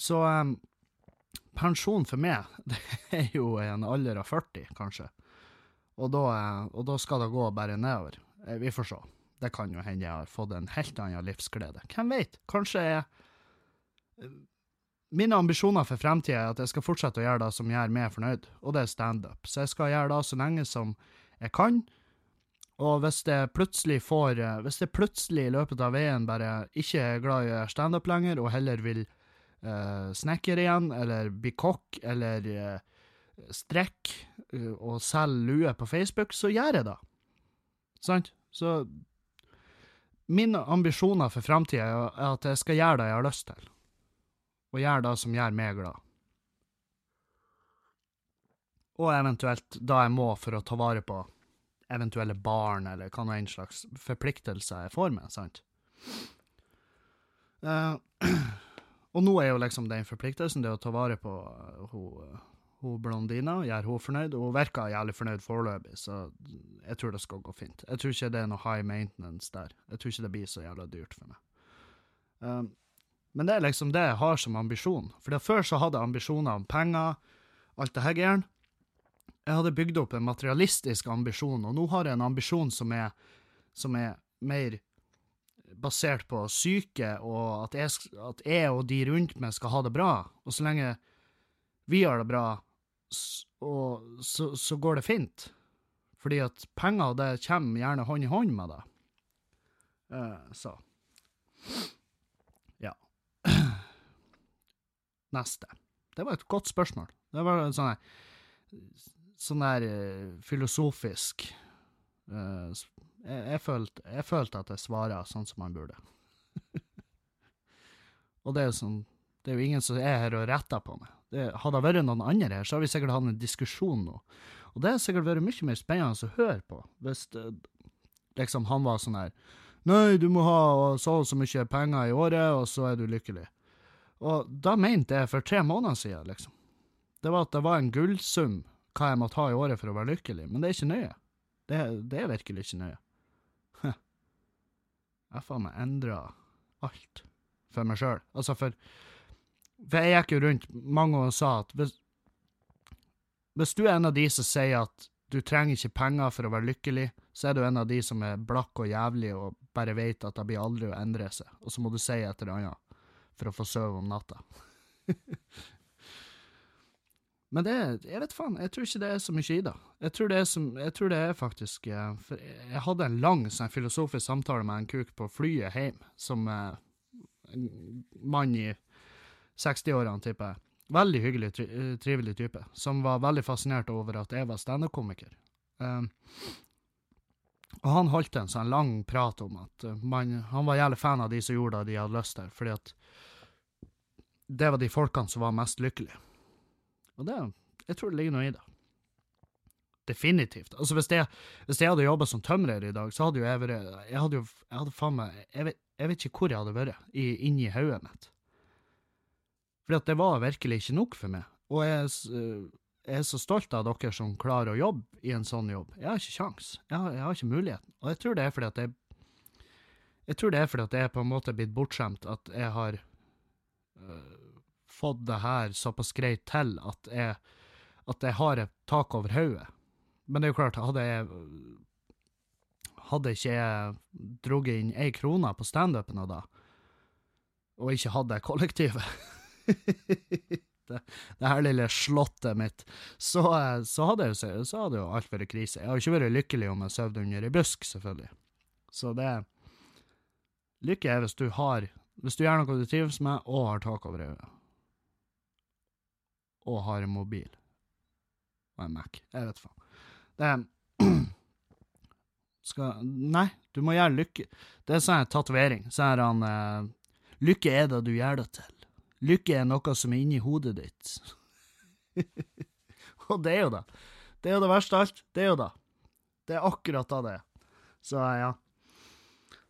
Så um, pensjon for meg, det er jo en alder av 40, kanskje. Og da, og da skal det gå bare nedover. Eh, vi får se. Det kan jo hende jeg har fått en helt annen livsglede. Hvem vet? Kanskje jeg eh, Mine ambisjoner for fremtida er at jeg skal fortsette å gjøre det som gjør meg fornøyd, og det er standup. Så jeg skal gjøre det så lenge som jeg kan. Og hvis det plutselig får eh, Hvis det plutselig i løpet av veien bare ikke er glad i å gjøre standup lenger, og heller vil uh, snekre igjen, eller bli kokk, eller uh, strekk uh, og selge lue på Facebook, så gjør jeg det. Sant? Så mine ambisjoner for framtida er at jeg skal gjøre det jeg har lyst til, og gjøre det som gjør meg glad. Og eventuelt da jeg må for å ta vare på eventuelle barn, eller hva nå enn slags forpliktelser jeg får med, sant? Uh, og nå er jo liksom den forpliktelsen det å ta vare på uh, hun blondina, Gjør hun fornøyd. Hun virker jævlig fornøyd foreløpig, så jeg tror det skal gå fint. Jeg tror ikke det er noe high maintenance der. Jeg tror ikke det blir så jævla dyrt for meg. Um, men det er liksom det jeg har som ambisjon. For før så hadde jeg ambisjoner om penger, alt det her gæren. Jeg hadde bygd opp en materialistisk ambisjon, og nå har jeg en ambisjon som er, som er mer basert på syke, og at jeg, at jeg, og de rundt meg skal ha det bra. Og så lenge vi har det bra, og så, så, går det fint. Fordi at penger, det kommer gjerne hånd i hånd med det. Uh, så Ja. Neste. Det var et godt spørsmål. Det var sånn sånn der uh, filosofisk uh, jeg, jeg, følte, jeg, følte, at jeg svarer sånn som man burde. og det er jo sånn Det er jo ingen som er her og retter på meg. Hadde det vært noen andre her, så har vi sikkert hatt en diskusjon nå. Og det har sikkert vært mye mer spennende å høre på, hvis det, liksom han var sånn her Nei, du må ha så og så mye penger i året, og så er du lykkelig. Og da mente jeg for tre måneder siden, liksom. Det var at det var en gullsum hva jeg måtte ha i året for å være lykkelig, men det er ikke nøye. Det, det er virkelig ikke nøye. Jeg faen meg endra alt for meg sjøl. Altså, for, for jeg gikk jo rundt mange og sa at hvis, hvis du er en av de som sier at du trenger ikke penger for å være lykkelig, så er du en av de som er blakk og jævlig og bare vet at det blir aldri å endre seg, og så må du si et eller annet for å få sove om natta. Men det Jeg vet faen, jeg tror ikke det er så mye i det. Jeg tror det er, som, jeg tror det er faktisk For jeg hadde en lang sånn filosofisk samtale med en kuk på flyet hjem, som eh, en mann i 60-årene, tipper jeg. Veldig hyggelig, tri eh, trivelig type, som var veldig fascinert over at jeg var standup-komiker. Um, og han holdt en sånn lang prat om at man, han var jævlig fan av de som gjorde det de hadde lyst til, fordi at det var de folkene som var mest lykkelige. Og det, jeg tror det ligger noe i det. Definitivt. Altså, hvis jeg, hvis jeg hadde jobba som tømrer i dag, så hadde jo jeg vært Jeg hadde jo jeg hadde faen meg jeg vet, jeg vet, ikke hvor jeg hadde vært inni hodet mitt. At det var virkelig ikke nok for meg. Og jeg, jeg, er så stolt av dere som klarer å jobbe i en sånn jobb. Jeg har ikke kjangs. Jeg, har, jeg har ikke muligheten. Og jeg tror det er fordi at jeg Jeg tror det er fordi at jeg er på en måte blitt bortskjemt, at jeg har øh, fått det her såpass greit til at jeg, at jeg har et tak over hodet. Men det er jo klart, hadde jeg hadde ikke jeg drugget inn ei krone på standupen da, og ikke hatt det kollektivet det, det, her lille slottet mitt, så, jo, så hadde jo alt vært krise. Jeg har jo ikke vært lykkelig om jeg sov under ei busk, selvfølgelig. Så det Lykke er hvis du har Hvis du gjør noe du trives med, og har tak over øyet. Og har en mobil. Og en Mac. Jeg vet faen. Det skal, Nei, du må gjøre lykke Det er sånn tatovering. Sånn han eh, Lykke er det du gjør det til. Lykke er noe som er inni hodet ditt. Og det er jo det. Det er jo det verste av alt. Det er jo det. Det er akkurat da det er. Så ja.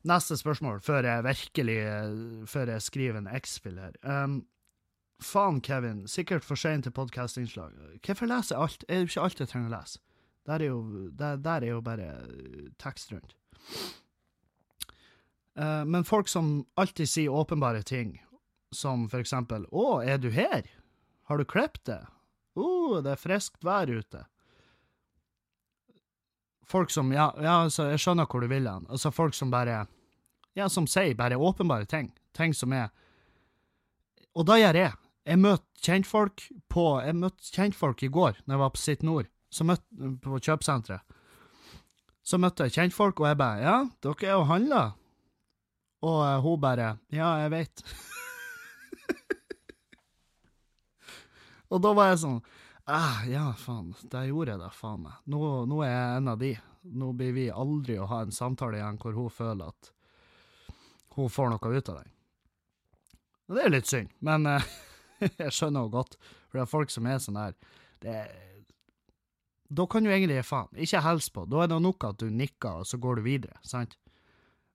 Neste spørsmål, før jeg virkelig Før jeg skriver en X-spill her. Um, faen, Kevin. Sikkert for seint til podkastinnslag. Hvorfor leser jeg alt? Er det ikke alt jeg trenger å lese? Der er jo, der, der er jo bare tekst rundt. Uh, men folk som alltid sier åpenbare ting, som for eksempel 'Å, er du her? Har du klippet det?' 'Å, uh, det er friskt vær ute.' Folk som Ja, ja altså, jeg skjønner hvor du vil hen. Altså, folk som bare Ja, som sier bare åpenbare ting. Ting som er Og da gjør jeg. Jeg møtte kjentfolk på Jeg møtte kjentfolk i går, når jeg var på Sitt Nord, møtte, på kjøpesenteret. Så møtte jeg kjentfolk, og jeg bare Ja, dere er jo handla. Og hun bare Ja, jeg veit. Og da var jeg sånn ah, Ja, faen, det gjorde jeg det, faen meg. Nå, nå, er jeg en av de. Nå blir vi aldri å ha en samtale igjen hvor hun føler at hun får noe ut av den. Og det er litt synd, men uh, jeg skjønner henne godt. For det er folk som er sånn her det, Da kan du egentlig gi faen. Ikke hils på. Da er det nok at du nikker, og så går du videre. sant?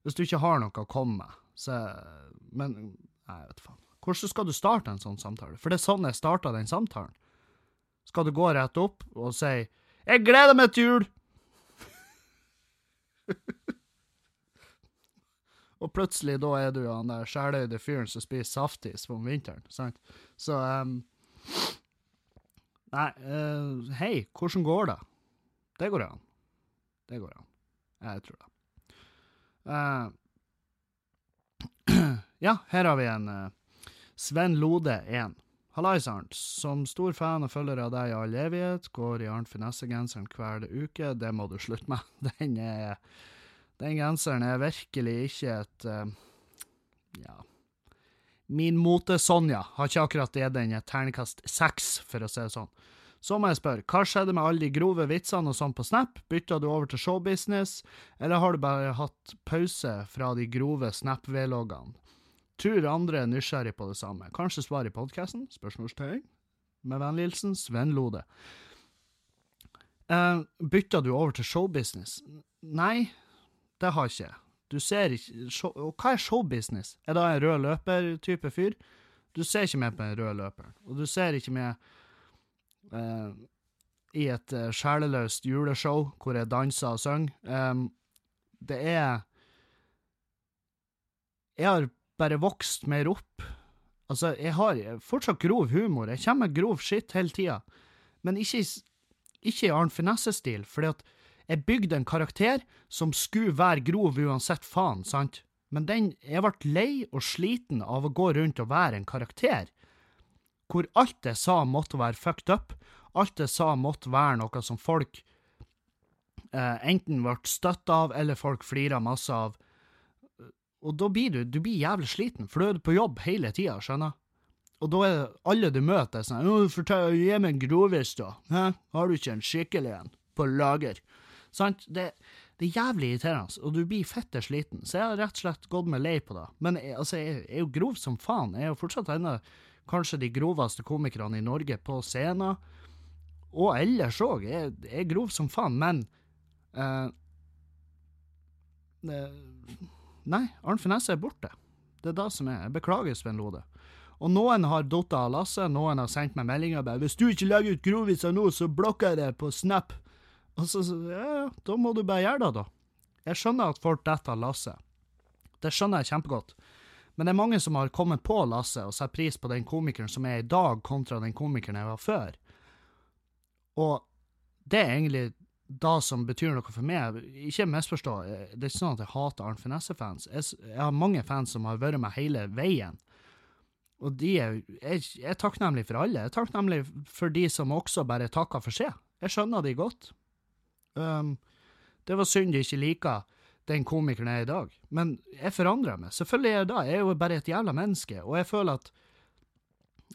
Hvis du ikke har noe å komme med, så Men nei, jeg vet faen. Hvordan skal du starte en sånn samtale? For det er sånn jeg starta den samtalen. Skal du gå rett opp og si 'Jeg gleder meg til jul'? og plutselig da er du han der sjeløyde fyren som spiser saftis om vinteren, sant? Så um, Nei, uh, hei, hvordan går det? Det går an. Det går an. Jeg tror det. Uh, ja, her har vi en uh, Sven Lode 1. Hallais, Arnt. Som stor fan og følger av deg i all evighet, går i Arnt Finesse-genseren hver uke. Det må du slutte med. Den, er, den genseren er virkelig ikke et uh, Ja. Min mote-Sonja har ikke akkurat gitt den et terningkast seks, for å si det sånn. Så må jeg spørre, hva skjedde med alle de grove vitsene og sånn på Snap? Bytta du over til showbusiness, eller har du bare hatt pause fra de grove Snap-vloggene? Tror andre er nysgjerrig på det samme. Kanskje svar i podkasten? Spørsmålstegn. Med vennlig hilsen Sven Lode. Uh, bytta du over til showbusiness? Nei, det har ikke jeg. Du ser ikke show, hva er showbusiness? Er det en rød løper-type fyr? Du ser ikke med på den røde løperen, og du ser ikke med uh, i et uh, sjeleløst juleshow hvor jeg danser og synger. Um, det er Jeg har bare vokst mer opp. Altså, jeg har fortsatt grov humor. Jeg kommer med grov skitt hele tida. Men ikke, ikke i Arnt Finesse-stil, fordi at jeg bygde en karakter som skulle være grov uansett faen, sant? Men den, jeg ble lei og sliten av å gå rundt og være en karakter hvor alt jeg sa måtte være fucked up, alt jeg sa måtte være noe som folk eh, enten ble støtt av, eller folk flira masse av. Og da blir du, du blir jævlig sliten, for du er på jobb hele tida, skjønner Og da er alle du møter, sånn 'Fortell, Gi meg en grovis, da. Hæ? Har du ikke en skikkelig en på lager?' Sant? Det, det er jævlig irriterende, og du blir fette sliten. Så jeg har rett og slett gått meg lei på det. Men jeg, altså, jeg, jeg er jo grov som faen. Jeg er jo fortsatt en av kanskje de groveste komikerne i Norge på scenen. Og ellers òg. Jeg, jeg, er grov som faen, men uh, Nei, Arnt Finesse er borte. Det er det som er. Jeg beklager, Sven Lode. Og noen har datt av lasset, noen har sendt meg meldinger bare 'Hvis du ikke legger ut groviser nå, så blokker jeg det på Snap'. Og så, ja, da må du bare gjøre det, da. Jeg skjønner at folk detter av lasset. Det skjønner jeg kjempegodt. Men det er mange som har kommet på lasset og satt pris på den komikeren som er i dag, kontra den komikeren jeg var før. Og det er egentlig det som betyr noe for meg. Ikke misforstå, det er ikke sånn at jeg hater Arnt Finesse-fans. Jeg, jeg, har mange fans som har vært med hele veien. Og de er, jeg, jeg er takknemlig for alle. Jeg er takknemlig for de som også bare takker for seg. Jeg skjønner de godt. Um, det var synd de ikke liker den komikeren jeg er i dag. Men jeg forandrer meg. Selvfølgelig er jeg det. Jeg er jo bare et jævla menneske, og jeg føler at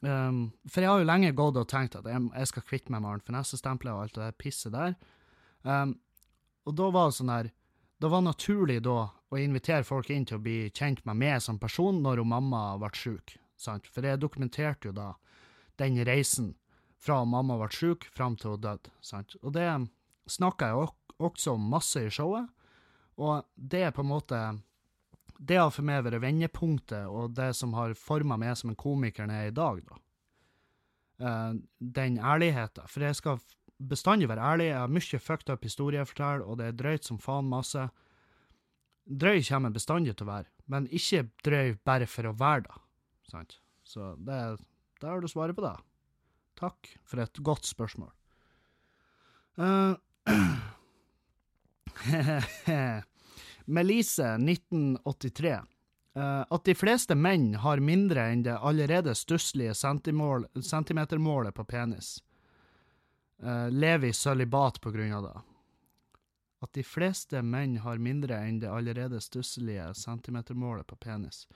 um, For jeg har jo lenge gått og tenkt at jeg, jeg skal kvitte meg med Arnt Finesse-stempelet og alt det der pisset der. Um, og da var det sånn her Det var naturlig da å invitere folk inn til å bli kjent med meg som person når mamma ble sjuk. For jeg dokumenterte jo da den reisen fra mamma ble sjuk, fram til hun døde. Og det snakka jeg også om masse i showet, og det er på en måte Det har for meg vært vendepunktet, og det som har forma meg som en komiker jeg er i dag, da. Uh, den ærligheten. For jeg skal bestandig være ærlig. Jeg har mye fucked up historie å fortelle, og det er drøyt som faen masse. Drøy kommer jeg bestandig til å være, men ikke drøy bare for å være det. Sant? Så det, der har du svaret på det. Takk for et godt spørsmål. Uh, Melise, 1983. Uh, at de fleste menn har mindre enn det allerede stusslige centimetermålet på penis. Uh, lever i sølibat på grunn av det. At de fleste menn har mindre enn det allerede stusslige centimetermålet på penis.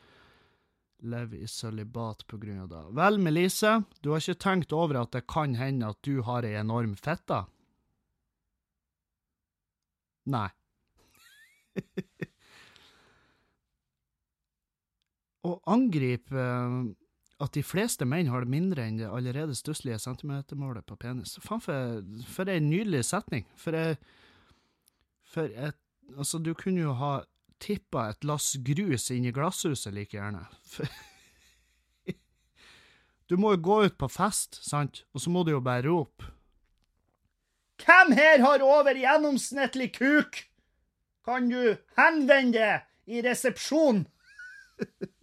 Lever i sølibat på grunn av det. Vel, Melise, du har ikke tenkt over at det kan hende at du har ei enorm fitte? Nei. Å angripe uh, at de fleste menn har det mindre enn det allerede stusslige centimetermålet på penis. Faen, for, for ei nydelig setning. For jeg For et Altså, du kunne jo ha tippa et lass grus inn i glasshuset like gjerne. For du må jo gå ut på fest, sant, og så må du jo bare rope. Hvem her har over gjennomsnittlig kuk? Kan du henvende deg i resepsjon?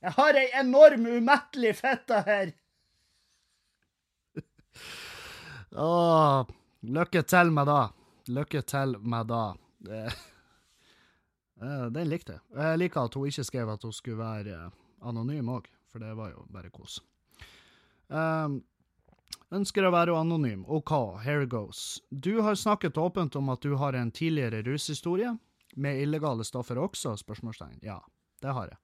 Jeg har ei enorm umettelig fitte her. Åh, lykke til med det. Lykke til med det. Den likte jeg. Jeg liker at hun ikke skrev at hun skulle være eh, anonym òg, for det var jo bare kos. Um, ønsker å være anonym. OK, here goes. Du har snakket åpent om at du har en tidligere rushistorie, med illegale stoffer også? spørsmålstegn. Ja, det har jeg.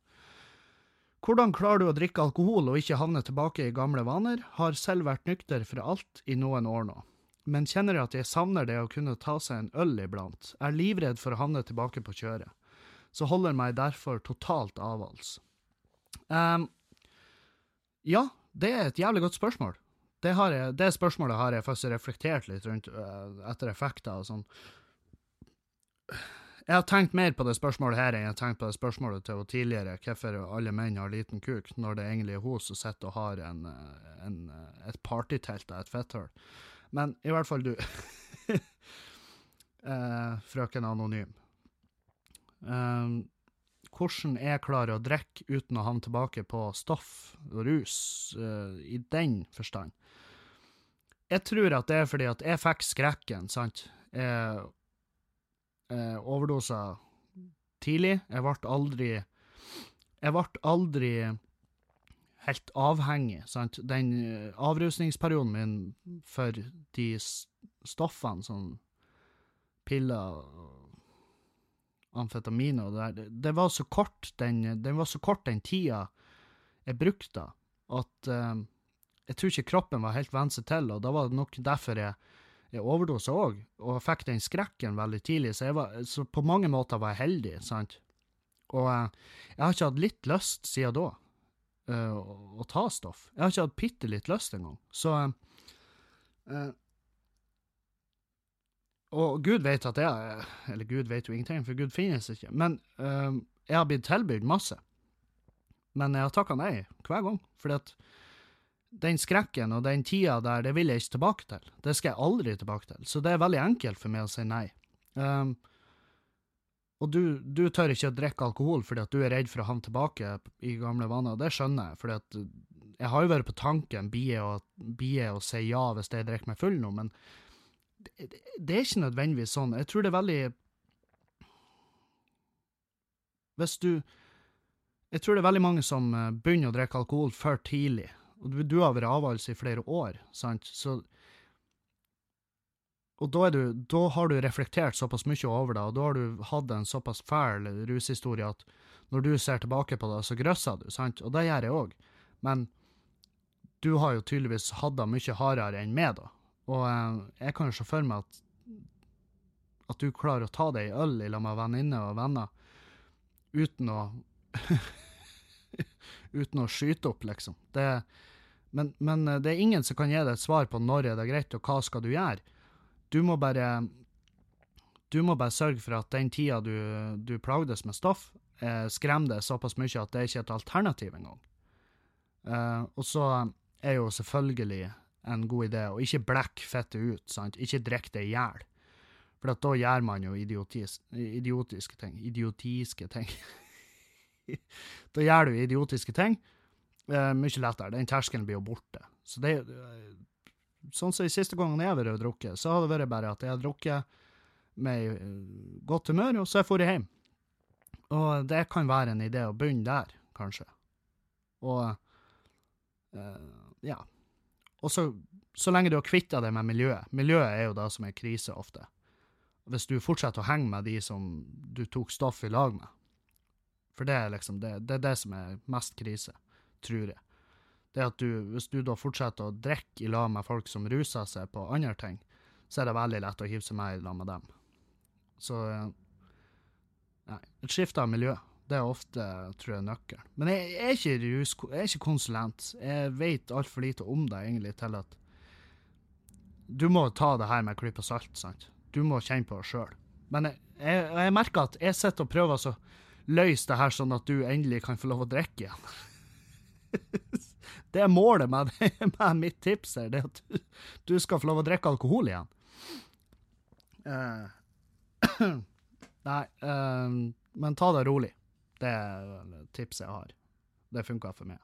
Hvordan klarer du å drikke alkohol og ikke havne tilbake i gamle vaner? Har selv vært nykter for alt i noen år nå, men kjenner at jeg savner det å kunne ta seg en øl iblant, er livredd for å havne tilbake på kjøret, så holder meg derfor totalt avholds. Um, ja, det er et jævlig godt spørsmål. Det, jeg, det, spørsmålet har jeg faktisk reflektert litt rundt uh, etter effekter og sånn. Jeg har tenkt mer på det spørsmålet her enn jeg har tenkt på det spørsmålet til henne tidligere, hvorfor alle menn har liten kuk, når det egentlig er hun som sitter og har en, en, et partytelt og et fetthull. Men i hvert fall du. eh, frøken Anonym. Eh, hvordan jeg klarer å drikke uten å havne tilbake på stoff og rus, eh, i den forstand. Jeg tror at det er fordi at jeg fikk skrekken, sant. Jeg eh, overdosa tidlig. Jeg ble aldri Jeg ble aldri helt avhengig, sant. Den uh, avrusningsperioden min for de stoffene, sånn piller amfetamin og det der, det var så kort den, den, var så kort den tida jeg brukte, at eh, jeg tror ikke kroppen var helt vant seg til, og da var det nok derfor jeg jeg overdosa òg, og fikk den skrekken veldig tidlig, så, var, så, på mange måter var jeg heldig, sant. Og uh, jeg har ikke hatt litt lyst siden da, uh, å, ta stoff. Jeg har ikke hatt bitte litt lyst engang. Så uh, Og Gud vet at jeg Eller Gud vet jo ingenting, for Gud finnes ikke. Men jeg har blitt tilbudt masse. Men jeg har takka nei hver gang, fordi at den skrekken og den tida der, det vil jeg ikke tilbake til. Det skal jeg aldri tilbake til. Så det er veldig enkelt for meg å si nei. Um, og du, du, tør ikke å drikke alkohol fordi at du er redd for å havne tilbake i gamle vaner, det skjønner jeg, fordi jeg har jo vært på tanken, å, å si ja hvis jeg drikker meg full nå, men det, det, er ikke nødvendigvis sånn. Jeg tror det er veldig Hvis du Jeg tror det er veldig mange som eh, begynner å drikke alkohol for tidlig og du, har vært avholds i flere år, sant, så og da, du, da har du reflektert såpass mye over det, og da har du hatt en såpass fæl rushistorie at når du ser tilbake på det, så grøsser du, sant? Og det gjør jeg òg. Men du har jo tydeligvis hatt det mye hardere enn meg, da. Og eh, jeg kan jo se for meg at, at du klarer å ta deg en øl i med venninner og venner uten å Uten å skyte opp, liksom. Det, men, men, eh, det er ingen som kan gi deg et svar på når er det greit, og hva skal du gjøre. Du må bare du må bare sørge for at den tida du, du plagdes med stoff, eh, skremmer deg såpass mye at det ikke er et alternativ engang. Eh, og så er jo selvfølgelig en god idé å ikke blekke fettet ut, sant? ikke drikke det i hjel. For da gjør man jo idiotis, idiotiske ting. Idiotiske ting. da gjør du idiotiske ting. Eh, mye lettere. Den terskelen blir jo borte. Så det eh, Sånn som i siste gangen jeg har vært og drukket, så har det vært bare at jeg har drukket med eh, godt humør, og så har jeg dratt hjem. Og det kan være en idé å begynne der, kanskje. Og uh, ja. Og så, så lenge du har kvitta deg med miljøet. Miljøet er jo det som er krise ofte. Hvis du fortsetter å henge med de som du tok stoff i lag med. For det er liksom det, det, er det som er mest krise, tror jeg. Det at du, Hvis du da fortsetter å drikke i lag med folk som ruser seg på andre ting, så er det veldig lett å hive seg med i lag med dem. Så Nei. Et skifte av miljø. Det er ofte, tror jeg, nøkkelen. Men jeg, jeg, er ikke rus, jeg er ikke konsulent. Jeg vet altfor lite om det, egentlig, til at Du må ta det her med en klype salt, sant? Du må kjenne på det sjøl. Men jeg, jeg, jeg, merker at jeg sitter og prøver å løse det her sånn at du endelig kan få lov å drikke igjen. det er målet med, med, mitt tips her, det er at du, skal få lov å drikke alkohol igjen. Uh, nei, uh, men ta det rolig. Det er tipset jeg har. Det funka for meg.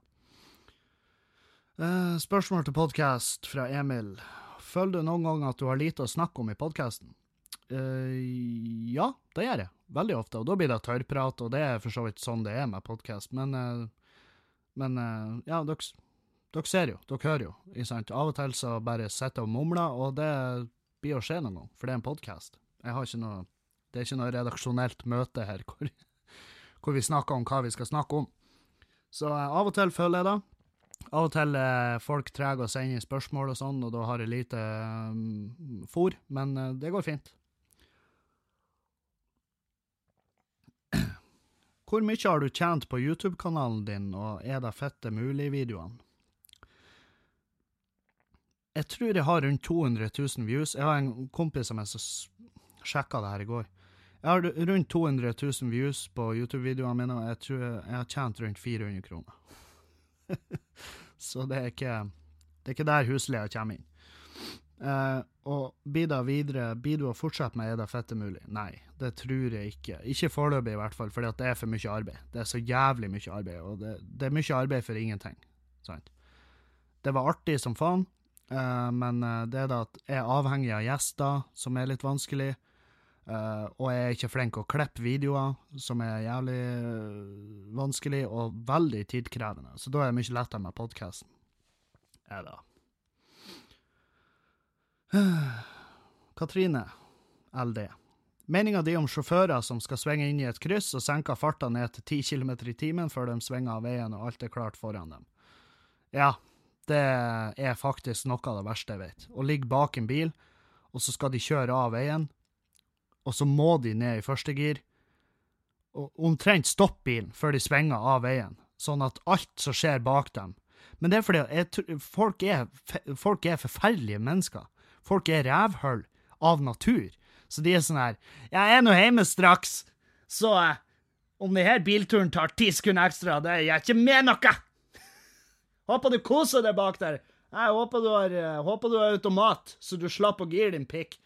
Uh, spørsmål til podkast fra Emil. Føler du noen gang at du har lite å snakke om i podkasten? Ja, det gjør jeg. Veldig ofte. Og da blir det tørrprat, og det er for så vidt sånn det er med podkast. Men, uh, men ja, dere, dere, ser jo, dere hører jo. Sant? Av og til så bare sitter og mumler, og det blir å skje noen gang, for det er en podkast. Jeg har ikke noe Det er ikke noe redaksjonelt møte her hvor hvor vi snakker om hva vi skal snakke om. Så eh, av og til føler jeg det. Av og til er folk trege å sende spørsmål og sånn, og da har jeg lite um, fôr, men det går fint. Hvor mye har du tjent på YouTube-kanalen din, og er det fette mulig-videoene? Jeg tror jeg har rundt 200 000 views. Jeg har en kompis som jeg sjekka det her i går. Jeg har rundt 200 000 views på YouTube-videoene mine, og jeg tror jeg har tjent rundt 400 kroner. Så det er ikke, det er ikke der husleia kommer inn. Uh, og blir det videre, blir du å fortsette med Er det fette mulig? Nei, det tror jeg ikke. Ikke foreløpig, i hvert fall, fordi det er for mye arbeid. Det er så jævlig mye arbeid, og det, det er mye arbeid for ingenting. Sant? Det var artig som faen, uh, men uh, det er da at jeg er avhengig av gjester, som er litt vanskelig. Uh, og jeg er ikke flink å klippe videoer, som er jævlig vanskelig og veldig tidkrevende. Så da er det mye lettere med podkasten. Er det. Katrine LD. Meninga di om sjåfører som skal svinge inn i et kryss og senker farta ned til 10 km i timen før de svinger av veien og alt er klart foran dem. Ja, det er faktisk noe av det verste jeg vet. Å ligge bak en bil, og så skal de kjøre av veien og så må de ned i første gir, og omtrent stoppe bilen før de svinger av veien, sånn at alt som skjer bak dem Men det er fordi jeg, folk, er, folk er forferdelige mennesker. Folk er rævhull av natur. Så de er sånn her Jeg er nå hjemme straks, så eh, om denne bilturen tar ti sekunder ekstra, det gjør ikke med noe! Håper du koser deg bak der. Jeg håper du har, eh, håper du har automat, så du slapper å gire din pikk.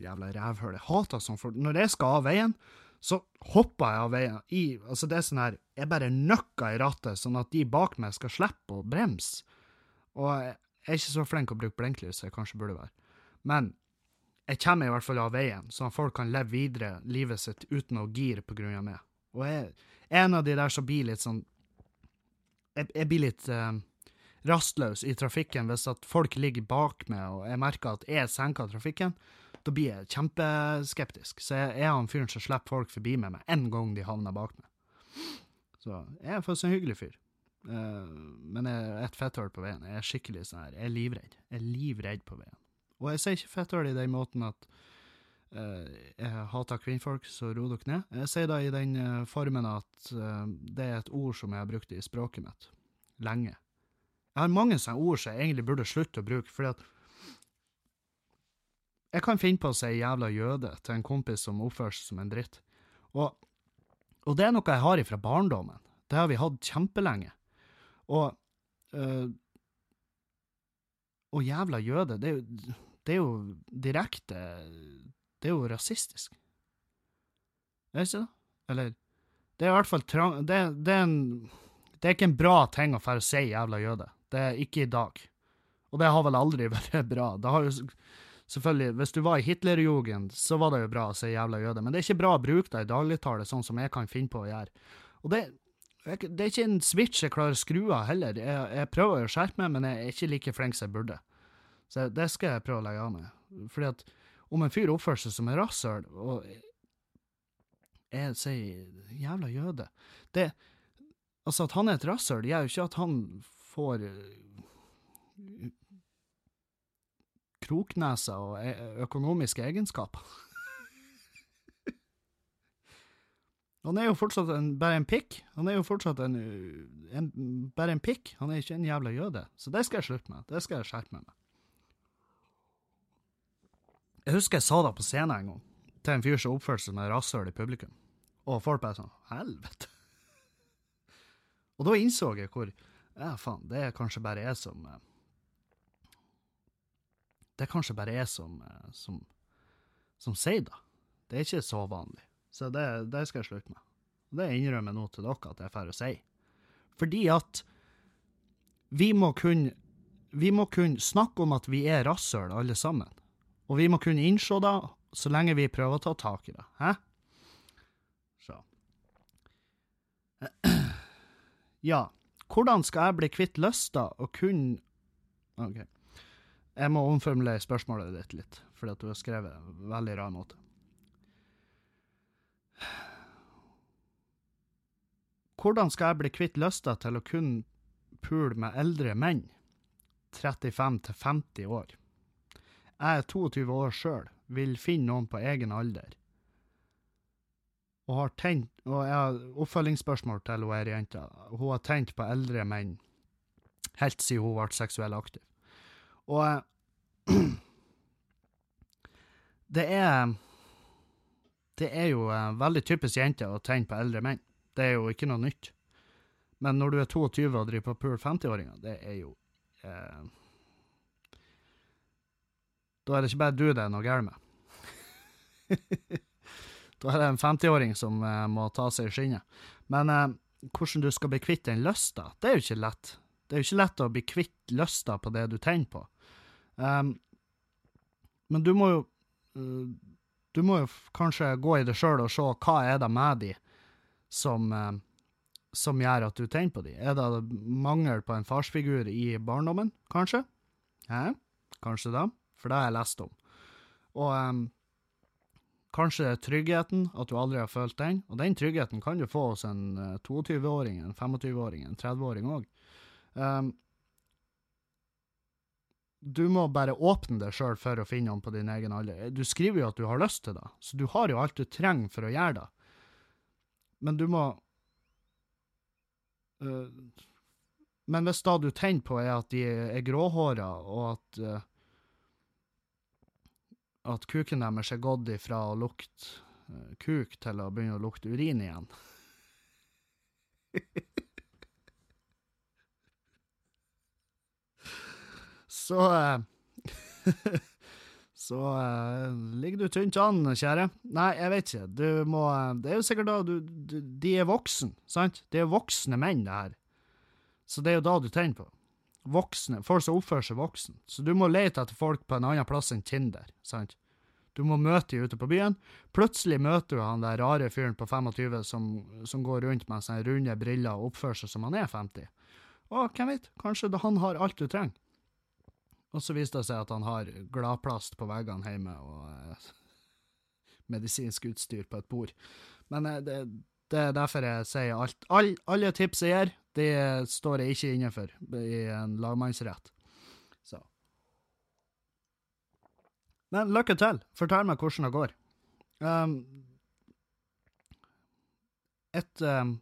Jævla rævhull. Jeg hater sånn, folk. når jeg skal av veien, så hopper jeg av veien. I, altså det er sånn her, Jeg bare nøkker i rattet, sånn at de bak meg skal slippe å bremse. Og jeg er ikke så flink å bruke blinklys som jeg kanskje burde være. Men jeg kommer i hvert fall av veien, sånn at folk kan leve videre livet sitt uten å gire på grunn av meg. Og jeg er en av de der som blir litt sånn Jeg, jeg blir litt eh, rastløs i trafikken hvis at folk ligger bak meg, og jeg merker at jeg senker trafikken. Da blir jeg kjempeskeptisk. Så jeg er han fyren som slipper folk forbi med meg en gang de havner bak meg. Så jeg er faktisk en hyggelig fyr. Uh, men jeg er et fetthull på veien. Jeg er skikkelig sånn her, jeg er livredd. Jeg er livredd på veien. Og jeg sier ikke fetthull i den måten at uh, jeg hater kvinnfolk, så ro dere ned. Jeg sier da i den uh, formen at det er et ord som jeg har brukt i språket mitt lenge. Jeg har mange sånne ord som jeg egentlig burde slutte å bruke, fordi at jeg kan finne på å si jævla jøde til en kompis som oppfører seg som en dritt. Og, og, det er noe jeg har ifra barndommen. Det har vi hatt kjempelenge. Og øh, Og jævla jøde, det er, jo, det er jo direkte Det er jo rasistisk. Er det ikke det? Eller Det er i hvert fall trang... Det, det, er en Det er ikke en bra ting å dra si jævla jøde. Det er ikke i dag. Og det har vel aldri vært bra. Det har jo Selvfølgelig, hvis du var i Hitlerjugend, så var det jo bra å si jævla jøde, men det er ikke bra å bruke det i dagligtale, sånn som jeg kan finne på å gjøre. Og det, det er ikke en switch jeg klarer å skru av heller. Jeg, jeg prøver å skjerpe meg, men jeg er ikke like flink som jeg burde. Så det skal jeg prøve å legge av meg. Fordi at om en fyr oppfører seg som en rasshøl, og jeg sier jævla jøde det, Altså, at han er et rasshøl, gjør jo ikke at han får kroknese og e- økonomiske egenskaper. Han er jo fortsatt en, bare en pikk. Han er jo fortsatt en, en, bare en pikk. Han er ikke en jævla jøde. Så det skal jeg slutte med. Det skal jeg skjerpe meg med. Jeg husker jeg sa det på scenen en gang, til en fyr som oppførte seg som et rasshøl i publikum. Og folk bare sånn Helvete. Og da innså jeg hvor Ja, faen, det er kanskje bare jeg som eh, det er kanskje bare jeg som, eh, som, som sier det. Det er ikke så vanlig. Så det, det skal jeg slutte med. Og det innrømmer jeg nå til dere at jeg får å si. Fordi at vi må kunne vi må kunne snakke om at vi er rasshøl, alle sammen. Og vi må kunne innse det så lenge vi prøver å ta tak i det. Hæ? Så. Ja, hvordan skal jeg bli kvitt lysta og kun OK. Jeg må omformulere spørsmålet ditt litt, fordi at du har skrevet en veldig rar måte. Hvordan skal jeg bli kvitt lysta til å kun pule med eldre menn, 35 til 50 år? Jeg er 22 år sjøl, vil finne noen på egen alder. Og har tent, og jeg har oppfølgingsspørsmål til hun her jenta. Hun har tent på eldre menn helt siden hun ble seksuell aktiv. Og det er Det er jo uh, veldig typisk jente å tenne på eldre menn. Det er jo ikke noe nytt. Men når du er 22 og driver på pul 50-åringer, det er jo uh, Da er det ikke bare du det er noe galt med. da er det en 50-åring som uh, må ta seg i skinnet. Men hvordan du skal bli kvitt den lysta, det er jo ikke lett. Det er jo ikke lett å bli kvitt lysta på det du tenner på. Um, men du må jo uh, Du må jo kanskje gå i det sjøl og se hva er det med de som, uh, som gjør at du tenner på de. Er det mangel på en farsfigur i barndommen, kanskje? Hæ? Kanskje det, for det har jeg lest om. Og um, kanskje tryggheten, at du aldri har følt den. Og den tryggheten kan du få hos en 22-åring, en 25-åring, en 30-åring òg. Um, du må bare åpne deg sjøl for å finne noen på din egen alder. Du skriver jo at du har lyst til det, så du har jo alt du trenger for å gjøre det. Men du må uh, Men hvis da du tenner på er at de er gråhåra, og at uh, at kuken deres er gått ifra å lukte uh, kuk til å begynne å lukte urin igjen så eh, Så uh, ligger du tynt an, kjære. Nei, jeg vet ikke. Du må Det er jo sikkert da du, du De er voksen, sant? Det er voksne menn, det her. Så det er jo da du tenner på. Voksne. Folk som oppfører seg voksen. Så du må lete etter folk på en annen plass enn Tinder, sant? Du må møte dem ute på byen. Plutselig møter du han der rare fyren på 25 som, som går rundt med sånne runde briller og oppfører seg som han er 50. Og hvem vet, kanskje han har alt du trenger. Og så viste det seg at han har gladplast på veggene hjemme og eh, medisinsk utstyr på et bord. Men eh, det, det, er derfor jeg sier alt. All, alle tips jeg gir, det står jeg ikke inne for i en lagmannsrett. Så. Men lykke til. Fortell meg hvordan det går. Um, et um,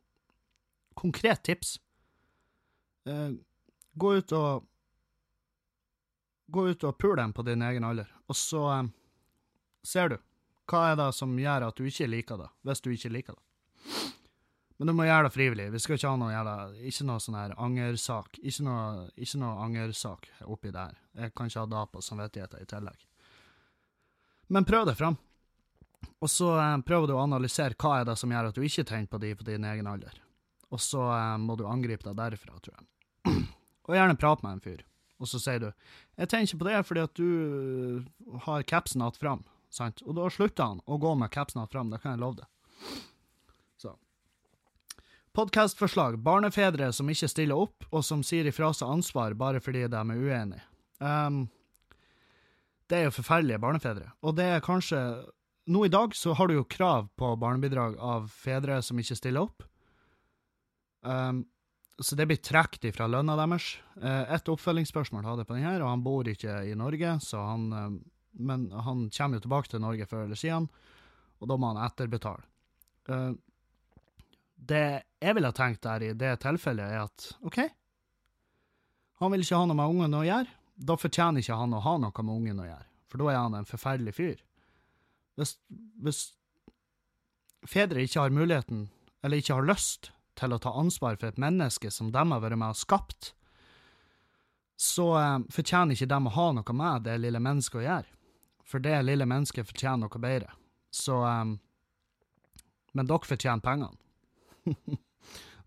konkret tips. Uh, gå ut og Gå ut og pule dem på din egen alder, og så um, ser du hva er det som gjør at du ikke liker det, hvis du ikke liker det. Men du må gjøre det frivillig. Vi skal ikke ha noe jævla Ikke noe sånn her angersak. Ikke noe, ikke noe angersak oppi der. Jeg kan ikke ha det på samvittigheten i tillegg. Men prøv det fram. Og så eh, prøver du å analysere hva er det som gjør at du ikke tenker på de på din egen alder. Og så eh, må du angripe deg derfra, tror jeg. og gjerne prate med en fyr. Og så sier du 'Jeg tenker på det fordi at du eh, har capsen hatt fram', sant? Og da slutter han å gå med capsen hatt fram, det kan jeg love deg. Så. Podkastforslag. Barnefedre som ikke stiller opp, og som sier ifra seg ansvar bare fordi de er uenige. Um, det er jo forferdelige barnefedre. Og det er kanskje Nå i dag så har du jo krav på barnebidrag av fedre som ikke stiller opp. Um, så det blir trukket fra lønna deres. Uh, et oppfølgingsspørsmål hadde jeg på den her, og han bor ikke i Norge, han uh, Men han kommer jo tilbake til Norge før eller siden, og da må han etterbetale. Uh, det jeg ville tenkt der i det tilfellet, er at OK, han vil ikke ha noe med ungen å gjøre da fortjener ikke han å ha noe med ungen å gjøre, for da er han en forferdelig fyr. Hvis, hvis fedre ikke har muligheten, eller ikke har lyst, til å ta ansvar for et menneske som de har vært med og skapt, så eh, fortjener ikke de å ha noe med det lille mennesket å gjøre. For det lille mennesket fortjener noe bedre. Så eh, Men dere fortjener pengene.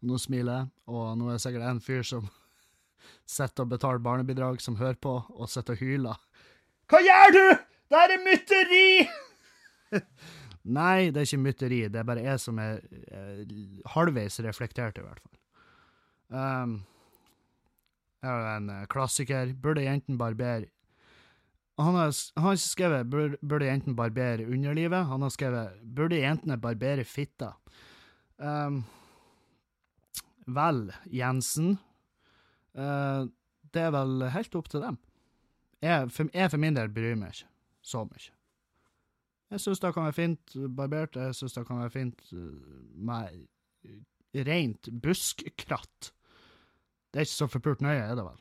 nå smiler jeg, og nå er det sikkert en fyr som sitter og betaler barnebidrag, som hører på, og sitter og hyler. Hva gjør du?! Det er mytteri! Nei, det er ikke mytteri, det er bare jeg som er eh, halvveis reflektert, i hvert fall. Um, jeg er en uh, klassiker. Burde jentene barbere han har, han har skrevet burde jentene barbere underlivet, han har skrevet burde jentene barbere fitta. Um, vel, Jensen, Uh, det er vel helt opp til dem. Jeg for, jeg for min del bryr meg ikke så mye. Jeg syns det kan være fint barbert, jeg syns det kan være fint uh, med rent buskkratt. Det er ikke så forpult nøye, er det vel.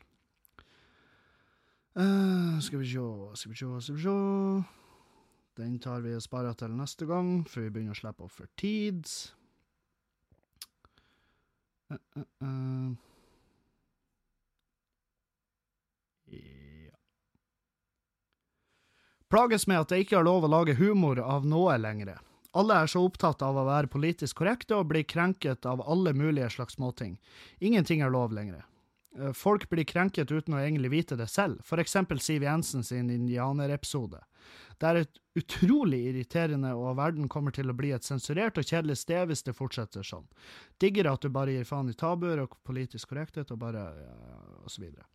Uh, skal vi sjå, skal vi sjå, skal vi sjå Den tar vi og sparer til neste gang, før vi begynner å slippe opp for tid. Uh, uh, uh. Plages med at jeg ikke har lov å lage humor av noe lenger. Alle er så opptatt av å være politisk korrekte og blir krenket av alle mulige slags småting. Ingenting er lov lenger. Eh, folk blir krenket uten å egentlig vite det selv, for eksempel Siv Jensen sin indianerepisode. Det er et utrolig irriterende, og verden kommer til å bli et sensurert og kjedelig sted hvis det fortsetter sånn. Digger at du bare gir faen i tabuer og politisk korrekthet og bare ja, og så videre.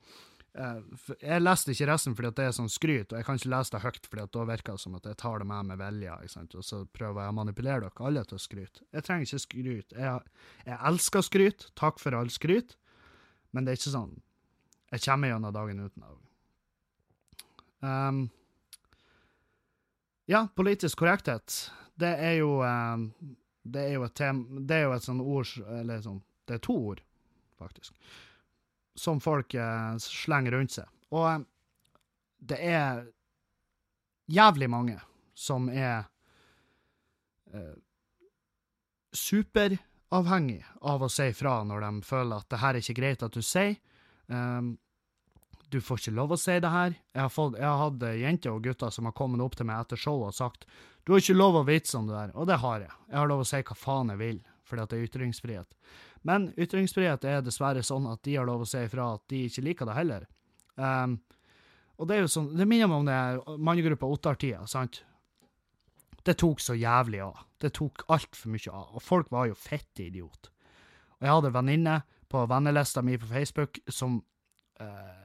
Eh, jeg leste ikke resten fordi det er sånn skryt, og jeg kan ikke lese det høyt, fordi da virker det som at jeg tar det med med vilje, og så prøver jeg å manipulere dere alle til å skryte. Jeg trenger ikke skryt. Jeg, jeg elsker skryt, takk for all skryt, men det er ikke sånn Jeg kommer gjennom dagen uten det. Um, ja, politisk korrekthet, det er jo um, Det er jo et tema Det er jo et sånt ord Eller sånn Det er to ord, faktisk som folk eh, slenger rundt seg. Og eh, det er jævlig mange som er eh, superavhengig av å si fra når de føler at det her er ikke greit at du sier. Um, du får ikke lov å si det her. Jeg har, fått, jeg har hatt jenter og gutter som har kommet opp til meg etter showet og sagt du har ikke lov å vitse om det der, og det har jeg. Jeg har lov å si hva faen jeg vil, fordi at det er ytringsfrihet. Men ytringsfrihet er dessverre sånn at de har lov å si ifra at de ikke liker det heller. Um, og det er jo sånn, det minner meg om det mannegruppa Ottar-tida, sant? Det tok så jævlig av. Det tok altfor mye av. Og folk var jo fette idiot. Og jeg hadde en venninne på vennelista mi på Facebook som eh,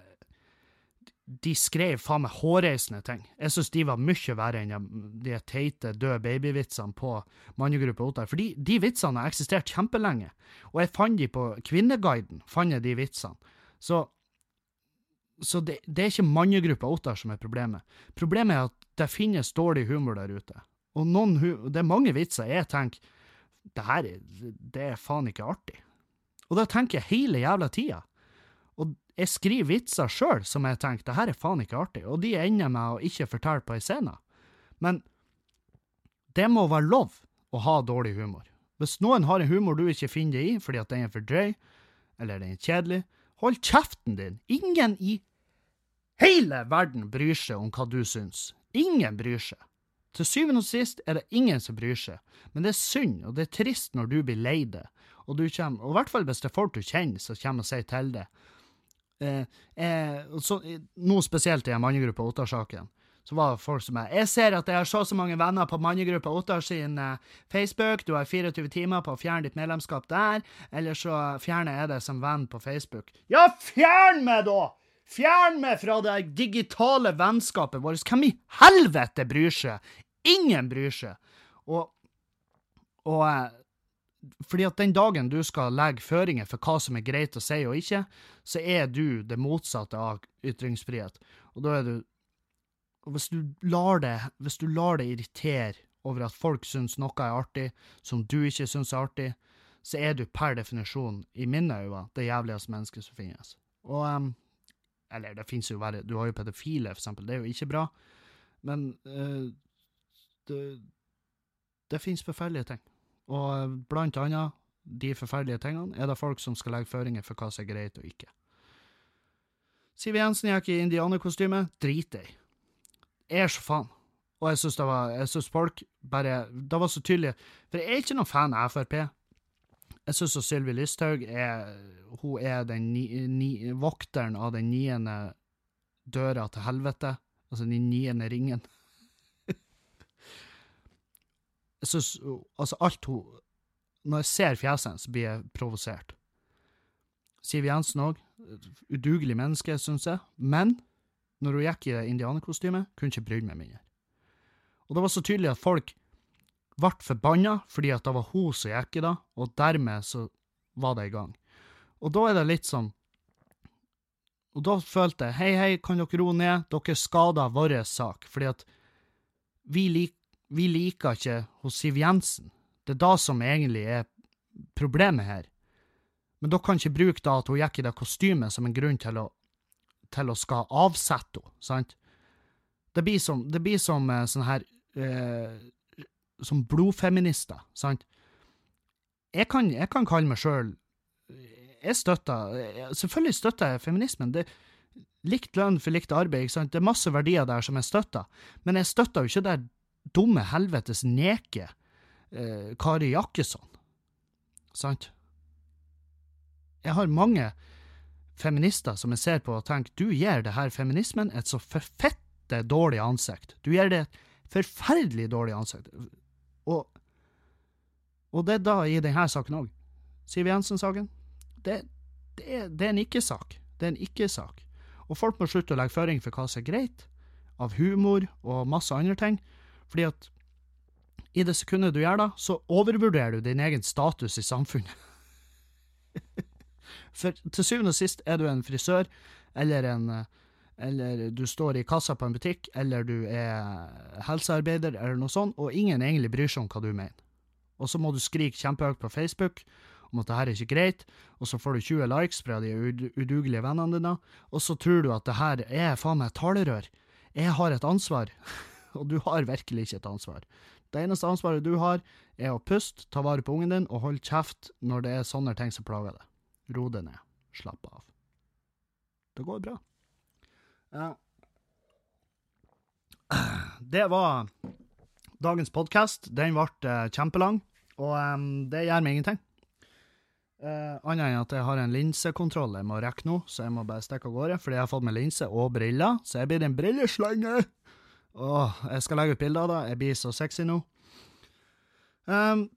De skrev faen meg hårreisende ting. Jeg syns de var mye verre enn de teite, døde babyvitsene på mannegruppa Ottar. For de, de vitsene har eksistert kjempelenge, og jeg fant de på Kvinneguiden, fant jeg de vitsene. Så så det, det, er ikke mannegruppa Ottar som er problemet. Problemet er at det finnes dårlig humor der ute. Og noen, det er mange vitser jeg tenker det her det er faen ikke artig. Og da tenker jeg hele jævla tida. Jeg skriver vitser sjøl som jeg tenker det her er faen ikke artig, og de ender med å ikke fortelle på ei scene. Men det må være lov å ha dårlig humor. Hvis noen har en humor du ikke finner deg i fordi at den er for drøy, eller den er kjedelig, hold kjeften din! Ingen i hele verden bryr seg om hva du syns. Ingen bryr seg. Til syvende og sist er det ingen som bryr seg, men det er synd, og det er trist når du blir lei det, og du kommer, og i hvert fall hvis det er folk du kjenner som kommer og sier til det. Eh, eh, så, Noe spesielt i mannegruppa Ottar-saken, så var det folk som er Jeg ser at jeg har så så mange venner på mannegruppa Ottar sin eh, Facebook, du har 24 timer på å fjerne ditt medlemskap der, eller så fjerner jeg deg som venn på Facebook. Ja, fjern meg, da! Fjern meg fra det digitale vennskapet vårt! Hvem i helvete bryr seg? Ingen bryr seg! Og, og eh, fordi at den dagen du skal legge føringer for hva som er greit å si og ikke, så er du det motsatte av ytringsfrihet. Og da er du og hvis du lar det, hvis du lar det irritere over at folk syns noe er artig som du ikke syns er artig, så er du per definisjon, i mine øyne, det jævligste mennesket som finnes. Og um, eller det finnes jo verre, du har jo pedofile, for eksempel, det er jo ikke bra. Men uh, det, det finnes forferdelige ting. Og blant annet de forferdelige tingene er det folk som skal legge føringer for hva som er greit og ikke. Siv Jensen gikk i indianerkostyme, drit deg. Jeg er så faen. Og jeg syns var Jeg syns folk bare Det var så tydelig. For jeg er ikke noen fan av Frp. Jeg syns Sylvi Listhaug er Hun er den ni, ni, vokteren av den niende døra til helvete. Altså den niende ringen. Jeg syns Altså, alt hun Når jeg ser fjeset hennes, blir jeg provosert. Siv Jensen òg. Udugelig menneske, syns jeg. Men når hun gikk i det indianerkostymet, kunne ikke brydd meg mindre. Og det var så tydelig at folk ble forbanna fordi at det var hun som gikk i det, og dermed så var det i gang. Og da er det litt sånn Og da følte jeg hei, hei, kan dere roe ned, dere skader vår sak, fordi at vi, lik, vi liker ikke hos Siv Jensen. Det er da som egentlig er problemet her. Men dere kan ikke bruke da at hun gikk i det kostymet som en grunn til å, til å skal avsette henne, sant? Det blir som, det blir som eh, sånn her eh, som blodfeminister, sant? Jeg kan, jeg kan kalle meg sjøl Jeg støtter Selvfølgelig støtter jeg feminismen. Det, likt lønn for likt arbeid, ikke sant? det er masse verdier der som jeg støtter, men jeg støtter jo ikke det dumme helvetes neke eh, Kari Jakkesson, sant? Jeg har mange feminister som jeg ser på og tenker du gir det her feminismen et så forfette dårlig ansikt. Du gir det et forferdelig dårlig ansikt. Og, og det er da i denne saken òg. Siv Jensen-saken. Det, det, det, er en ikke-sak. Det er en ikke-sak. Og folk må slutte å legge føring for hva som er greit, av humor og masse andre ting, fordi at i det sekundet du gjør det, så overvurderer du din egen status i samfunnet. for til syvende og sist er du en frisør eller en eller du står i kassa på en butikk, eller du er helsearbeider, eller noe sånt, og ingen egentlig bryr seg om hva du mener. Og så må du skrike kjempehøyt på Facebook om at det her er ikke greit, og så får du 20 likes fra de udugelige vennene dine, og så tror du at det her er faen meg talerør. Jeg har et ansvar, og du har virkelig ikke et ansvar. Det eneste ansvaret du har, er å puste, ta vare på ungen din og holde kjeft når det er sånne ting som plager deg. Ro deg ned. Slapp av. Det går bra. Ja. Det var dagens podkast. Den ble uh, kjempelang, og um, det gjør meg ingenting. Uh, Annet enn at jeg har en linsekontroll jeg må rekke nå, så jeg må bare stikke av gårde. Fordi jeg har fått med linse og briller, så jeg blir en brilleslange. Åh, jeg skal legge ut bilder av det. Jeg blir så sexy nå. Um,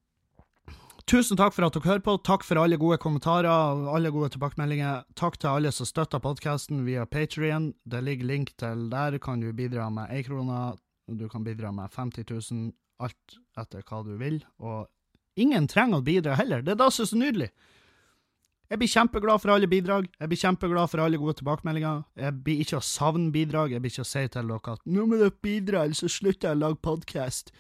Tusen takk for at dere hører på. Takk for alle gode kommentarer alle gode tilbakemeldinger. Takk til alle som støtter podkasten via Patrion. Det ligger link til der. Kan du bidra med én krone, du kan bidra med 50 000, alt etter hva du vil. Og ingen trenger å bidra heller. Det er da som er så nydelig. Jeg blir kjempeglad for alle bidrag. Jeg blir kjempeglad for alle gode tilbakemeldinger. Jeg blir ikke å savne bidrag. Jeg blir ikke å si til dere at 'nå må dere bidra, eller så slutter jeg å lage podkast'.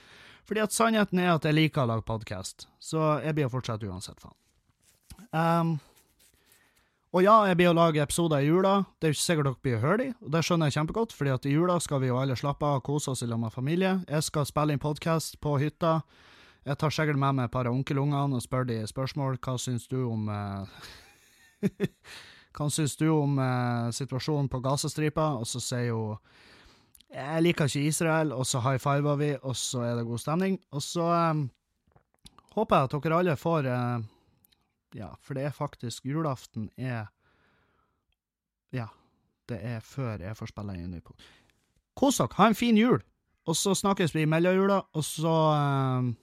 Fordi at sannheten er at jeg liker å lage podkast, så jeg blir å fortsette uansett, faen. Um, og ja, jeg blir å lage episoder i jula. Det er jo ikke sikkert dere blir å høre de, og det skjønner jeg kjempegodt, fordi at i jula skal vi jo alle slappe av og kose oss i lag med familie. Jeg skal spille inn podkast på hytta. Jeg tar sikkert med meg et par onkelungene og spør de spørsmål. Hva syns du om uh, Hva syns du om uh, situasjonen på Gazastripa? Og så sier hun jeg liker ikke Israel, og så high fiver vi, og så er det god stemning. Og så um, håper jeg at dere alle får uh, Ja, for det er faktisk Julaften er Ja, det er før jeg får spille inn ny pod. Kos dere, ha en fin jul! Og så snakkes vi i mellomjula, og så um,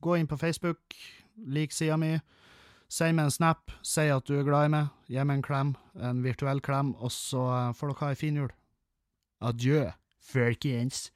gå inn på Facebook, lik sida mi. Si meg en snap, si at du er glad i meg, gi meg en klem, en virtuell klem, og så får dere ha ei en fin jul. Adjø folkens.